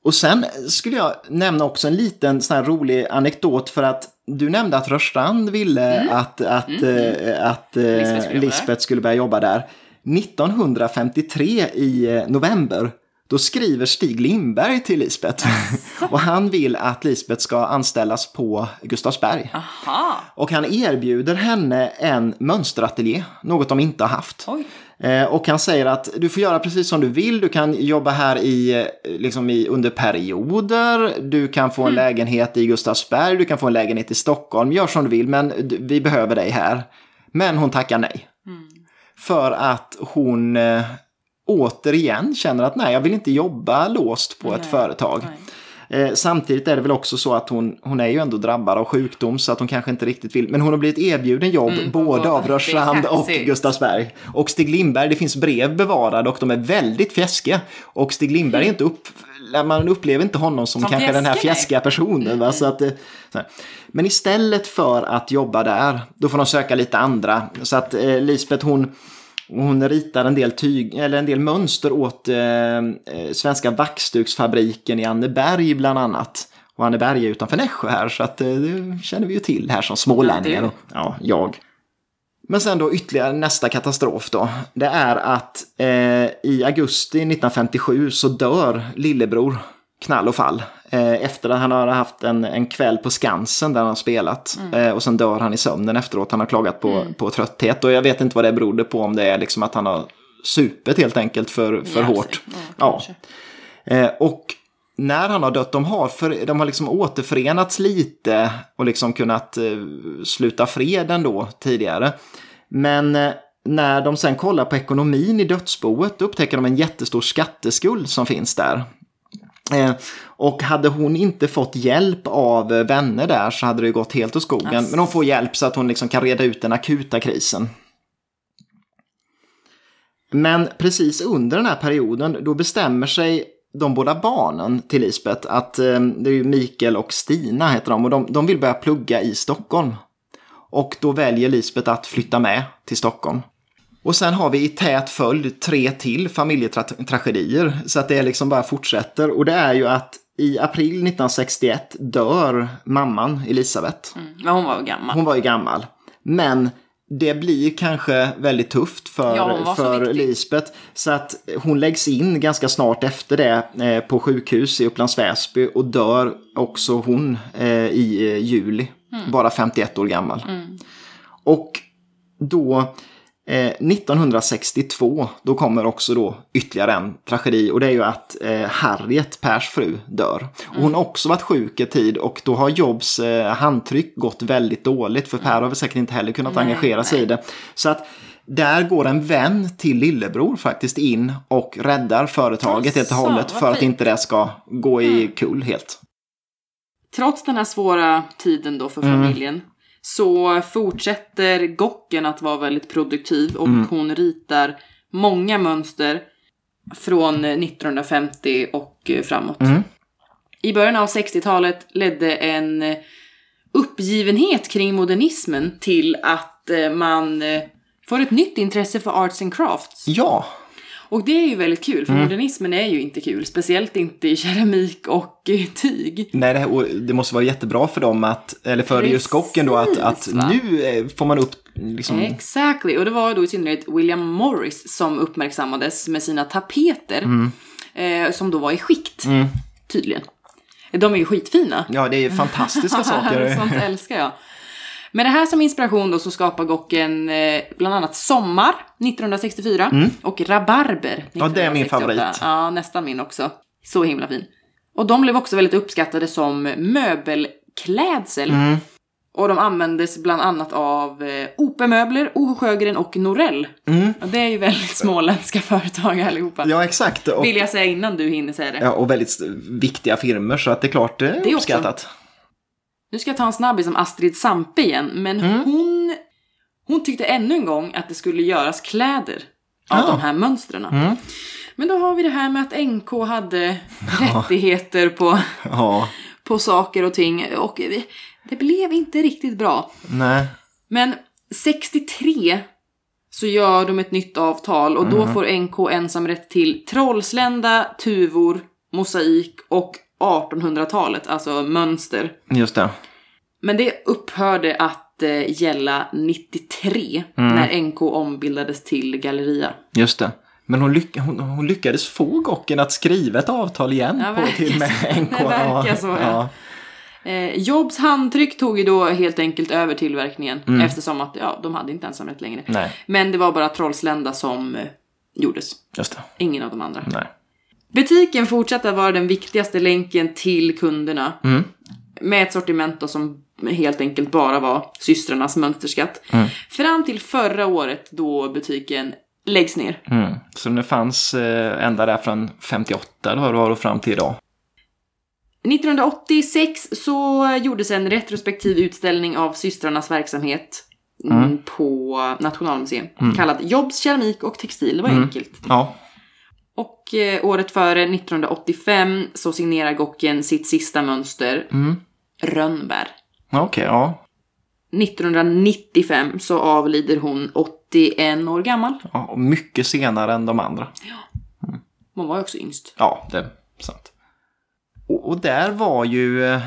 Och sen skulle jag nämna också en liten sån här rolig anekdot för att du nämnde att Rörstrand ville mm. att, att, mm. Äh, att äh, Lisbeth skulle börja jobba där. 1953 i eh, november då skriver Stig Lindberg till Lisbeth och han vill att Lisbeth ska anställas på Gustavsberg. Aha. Och han erbjuder henne en mönsterateljé, något de inte har haft. Oj. Eh, och han säger att du får göra precis som du vill. Du kan jobba här i, liksom i, under perioder. Du kan få en mm. lägenhet i Gustavsberg. Du kan få en lägenhet i Stockholm. Gör som du vill, men vi behöver dig här. Men hon tackar nej. Mm. För att hon eh, återigen känner att nej, jag vill inte jobba låst på nej, ett företag. Eh, samtidigt är det väl också så att hon, hon är ju ändå drabbad av sjukdom så att hon kanske inte riktigt vill. Men hon har blivit erbjuden jobb mm, både av Rörstrand och Gustavsberg. Och Stig Lindberg, det finns brev bevarade och de är väldigt fjäskiga. Och Stig Lindberg är inte upp, man upplever inte honom som, som kanske den här fjäskiga personen. Va? Så att, så Men istället för att jobba där, då får de söka lite andra. Så att eh, Lisbeth hon hon ritar en del, tyg, eller en del mönster åt eh, eh, Svenska vaxduksfabriken i Anneberg bland annat. Och Anneberg är utanför Nässjö här så att eh, det känner vi ju till här som smålänningar. Ja, ja, jag. Men sen då ytterligare nästa katastrof då. Det är att eh, i augusti 1957 så dör lillebror knall och fall. Eh, efter att han har haft en, en kväll på Skansen där han har spelat. Mm. Eh, och sen dör han i sömnen efteråt. Han har klagat på, mm. på trötthet. Och jag vet inte vad det berodde på. Om det är liksom att han har supet helt enkelt för, för hårt. Ja, eh, och när han har dött, de har, för, de har liksom återförenats lite och liksom kunnat sluta fred ändå tidigare. Men när de sen kollar på ekonomin i dödsboet upptäcker de en jättestor skatteskuld som finns där. Eh, och hade hon inte fått hjälp av vänner där så hade det gått helt åt skogen. Alltså. Men hon får hjälp så att hon liksom kan reda ut den akuta krisen. Men precis under den här perioden då bestämmer sig de båda barnen till Lisbeth att eh, det är ju Mikael och Stina heter de och de, de vill börja plugga i Stockholm. Och då väljer Lisbeth att flytta med till Stockholm. Och sen har vi i tät följd tre till familjetragedier. Så att det liksom bara fortsätter. Och det är ju att i april 1961 dör mamman Elisabeth. Mm, men hon var ju gammal. Hon var ju gammal. Men det blir kanske väldigt tufft för, ja, för Lisbeth. Så att hon läggs in ganska snart efter det eh, på sjukhus i Upplands Väsby och dör också hon eh, i eh, juli. Mm. Bara 51 år gammal. Mm. Och då 1962, eh, då kommer också då ytterligare en tragedi och det är ju att eh, Harriet, Pers fru, dör. Och hon har också varit sjuk en tid och då har Jobs eh, handtryck gått väldigt dåligt för Per har väl säkert inte heller kunnat nej, engagera sig i det. Så att där går en vän till lillebror faktiskt in och räddar företaget helt och hållet för att inte det ska gå i mm. kull helt. Trots den här svåra tiden då för mm. Så fortsätter Gocken att vara väldigt produktiv och mm. hon ritar många mönster från 1950 och framåt. Mm. I början av 60-talet ledde en uppgivenhet kring modernismen till att eh, man eh, får ett nytt intresse för arts and crafts. Ja, och det är ju väldigt kul, för mm. modernismen är ju inte kul. Speciellt inte i keramik och tyg. Nej, det, här, det måste vara jättebra för dem, att, eller för Precis, just kocken då, att, att nu eh, får man upp Liksom... Exactly, och det var då i synnerhet William Morris som uppmärksammades med sina tapeter. Mm. Eh, som då var i skikt, mm. tydligen. De är ju skitfina. Ja, det är fantastiska saker. Sånt älskar jag. Med det här som inspiration då så skapar Gocken eh, bland annat Sommar 1964 mm. och Rabarber 1968. Ja, det är min favorit. Ja, nästan min också. Så himla fin. Och de blev också väldigt uppskattade som möbelklädsel. Mm. Och de användes bland annat av eh, OP-möbler, O. Sjögren och Norell. Mm. Och det är ju väldigt småländska företag allihopa. Ja, exakt. Och, Vill jag säga innan du hinner säga det. Ja, och väldigt viktiga firmer så att det är klart det är, det är uppskattat. Också. Nu ska jag ta en snabbis om Astrid Sampe igen, men Mm. hon, hon tyckte ännu en gång att det skulle göras kläder av Ja. de här mönstren. Mm. Men då har vi det här med att NK hade rättigheter på, Ja, på saker och ting och det, det blev inte riktigt bra. nej. Men 63 så gör de ett nytt avtal och Mm. då får NK ensamrätt till Trollslända, tuvor, mosaik och 1800-talet, alltså mönster. Just det. Men det upphörde att eh, gälla 93 Mm. när NK ombildades till Galleria. Just det. Men hon, lyck hon, hon lyckades få Gocken att skriva ett avtal igen Ja, på till med. NK. Det verkar så, ja. Eh, Jobs handtryck tog ju då helt enkelt över tillverkningen eftersom att ja, de hade inte ensamrätt längre. Mm. Nej, Men det var bara Trollslända som eh, gjordes. Ingen av de andra. Nej. Butiken fortsatte att vara den viktigaste länken till kunderna. Mm. Med ett sortiment som helt enkelt bara var systrarnas mönsterskatt. Mm. Fram till förra året då butiken läggs ner. Mm. Så det fanns eh, ända där från 58 då, då, då fram till idag. 1986 så gjordes en retrospektiv utställning av systrarnas verksamhet mm. på Nationalmuseum. Kallad Jobs, keramik och textil. Det var enkelt. Ja. Och eh, året före, 1985, så signerar Gocken sitt sista mönster, Mm. Rönnbär. Okej, ja. 1995 så avlider hon 81 år gammal. ja. och Mycket senare än de andra. Hon var ju också yngst. Ja, det är sant. Och, och där var ju eh,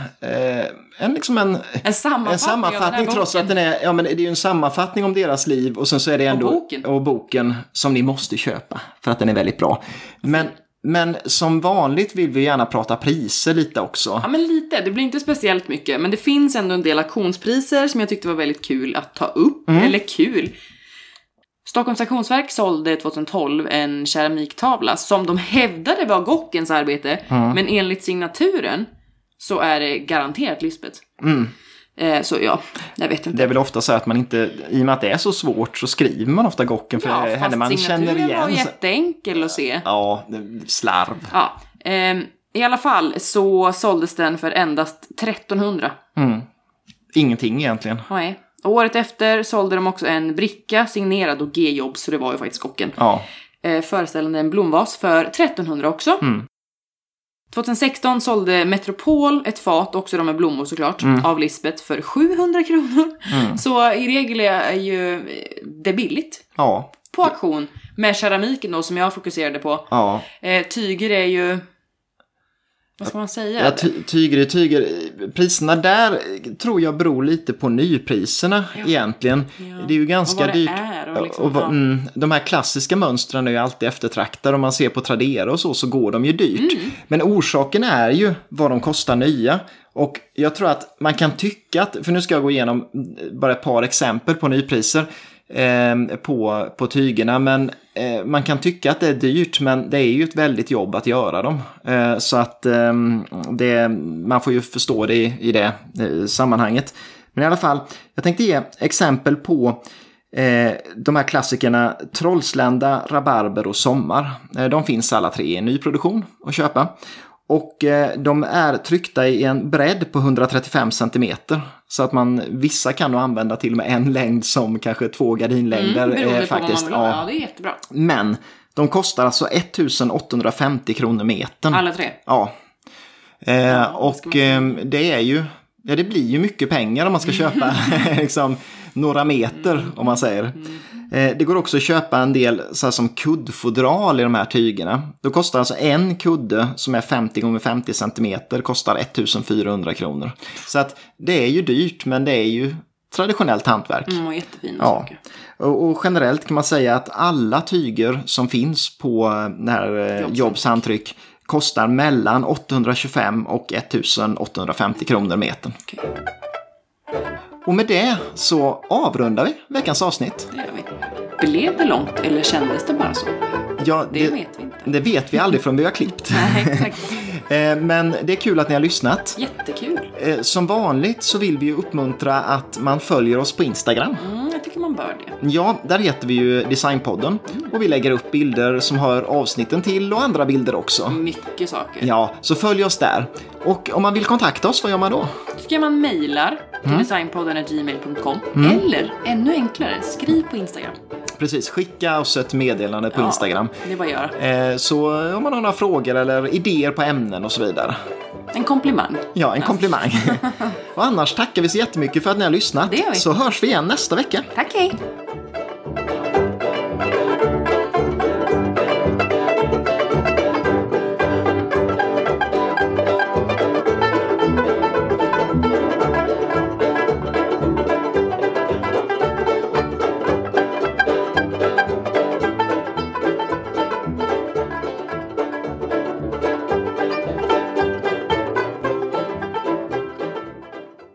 en, liksom en, En sammanfattning, en sammanfattning trots att den är, ja men det är ju en sammanfattning om deras liv och sen så är det ändå, boken. och boken som ni måste köpa för att den är väldigt bra. Men, men som vanligt vill vi gärna prata priser lite också. Ja, men lite. Det blir inte speciellt mycket, men det finns ändå en del auktionspriser som jag tyckte var väldigt kul att ta upp. Mm. Eller kul. Stockholms Auktionsverk sålde 2012 en keramiktavla som de hävdade var Gockens arbete, Mm. men enligt signaturen så är det garanterat Lisbeth. Mm. Eh, så ja, jag vet inte. Det är väl ofta så att man inte, i och med att det är så svårt så skriver man ofta Gocken för ja, det är henne fast man känner signaturen igen. var så- jätteenkel att se. Ja, slarv. Ja, ehm, I alla fall så såldes den för endast 1300. Mm. Ingenting egentligen. Nej. Året efter sålde de också en bricka signerad och G-jobb, så det var ju faktiskt kocken. Ja. Eh, föreställande en blomvas för 1300 också. Mm. 2016 sålde Metropol ett fat, också de med blommor såklart, Mm. av Lisbeth för 700 kronor. Så i regel är ju det billigt. Ja. På auktion. Med keramiken då som jag fokuserade på. Ja. Eh, tyger är ju... Vad ska man säga? Ja, ty- tyger är tyger. Priserna där tror jag beror lite på nypriserna egentligen. Det är ju ganska Och vad det dyrt. är och liksom, och vad- ja. mm, de här klassiska mönstren är ju alltid eftertraktade. Om man ser på Tradera och så, så går de ju dyrt. Mm. Men orsaken är ju vad de kostar nya. Och jag tror att man kan tycka att, för nu ska jag gå igenom bara ett par exempel på nypriser eh, på, på tygerna. Men eh, man kan tycka att det är dyrt, men det är ju ett väldigt jobb att göra dem. Eh, så att eh, det, man får ju förstå det i, i det eh, sammanhanget. Men i alla fall, jag tänkte ge exempel på Eh, de här klassikerna Trollslända, Rabarber och Sommar. Eh, de finns alla tre i nyproduktion att köpa. Och eh, de är tryckta i en bredd på 135 cm. Så att man, vissa kan nog använda till och med en längd som kanske två gardinlängder. Mm, beroende eh, på vad man faktiskt. vill ha. Ja. Ja, det är jättebra. Men de kostar alltså 1850 kronor metern. Alla tre. Ja. Eh, ska och eh, det är ju, ja det blir ju mycket pengar om man ska köpa liksom, några meter om man säger. Eh, det går också att köpa en del så här, som kuddfodral i de här tygerna. Då kostar alltså en kudde som är 50 x 50 cm kostar 1400 kronor. Så att det är ju dyrt men det är ju traditionellt hantverk. Mm, och jättefina Ja. saker. Och, och generellt kan man säga att alla tyger som finns på eh, det här eh, Jobs handtryck kostar mellan 825 och 1850 kronor metern. Okej, Och med det så avrundar vi veckans avsnitt. det gör vi. Blev det långt eller kändes det bara så? Ja, Det vet vi inte. det vet vi aldrig förrän vi har klippt. Nej, exakt. Eh, Men det är kul att ni har lyssnat. Jättekul. Eh, Som vanligt så vill vi ju uppmuntra att man följer oss på Instagram. Mm, jag tycker man bör det. Ja, där heter vi ju Designpodden och vi lägger upp bilder som hör avsnitten till och andra bilder också. Mycket saker. Ja, så följ oss där. Och om man vill kontakta oss, vad gör man då? Ska man mejlar Mm. till designpodden.gmail.com eller ännu enklare, skriv på Instagram. Precis, skicka oss ett meddelande på Ja, Instagram. Det är bara att göra. Eh, Så om man har några frågor eller idéer på ämnen och så vidare. En komplimang. Ja, en komplimang. och annars tackar vi så jättemycket för att ni har lyssnat. Det gör vi. Så hörs vi igen nästa vecka. Tack, hej!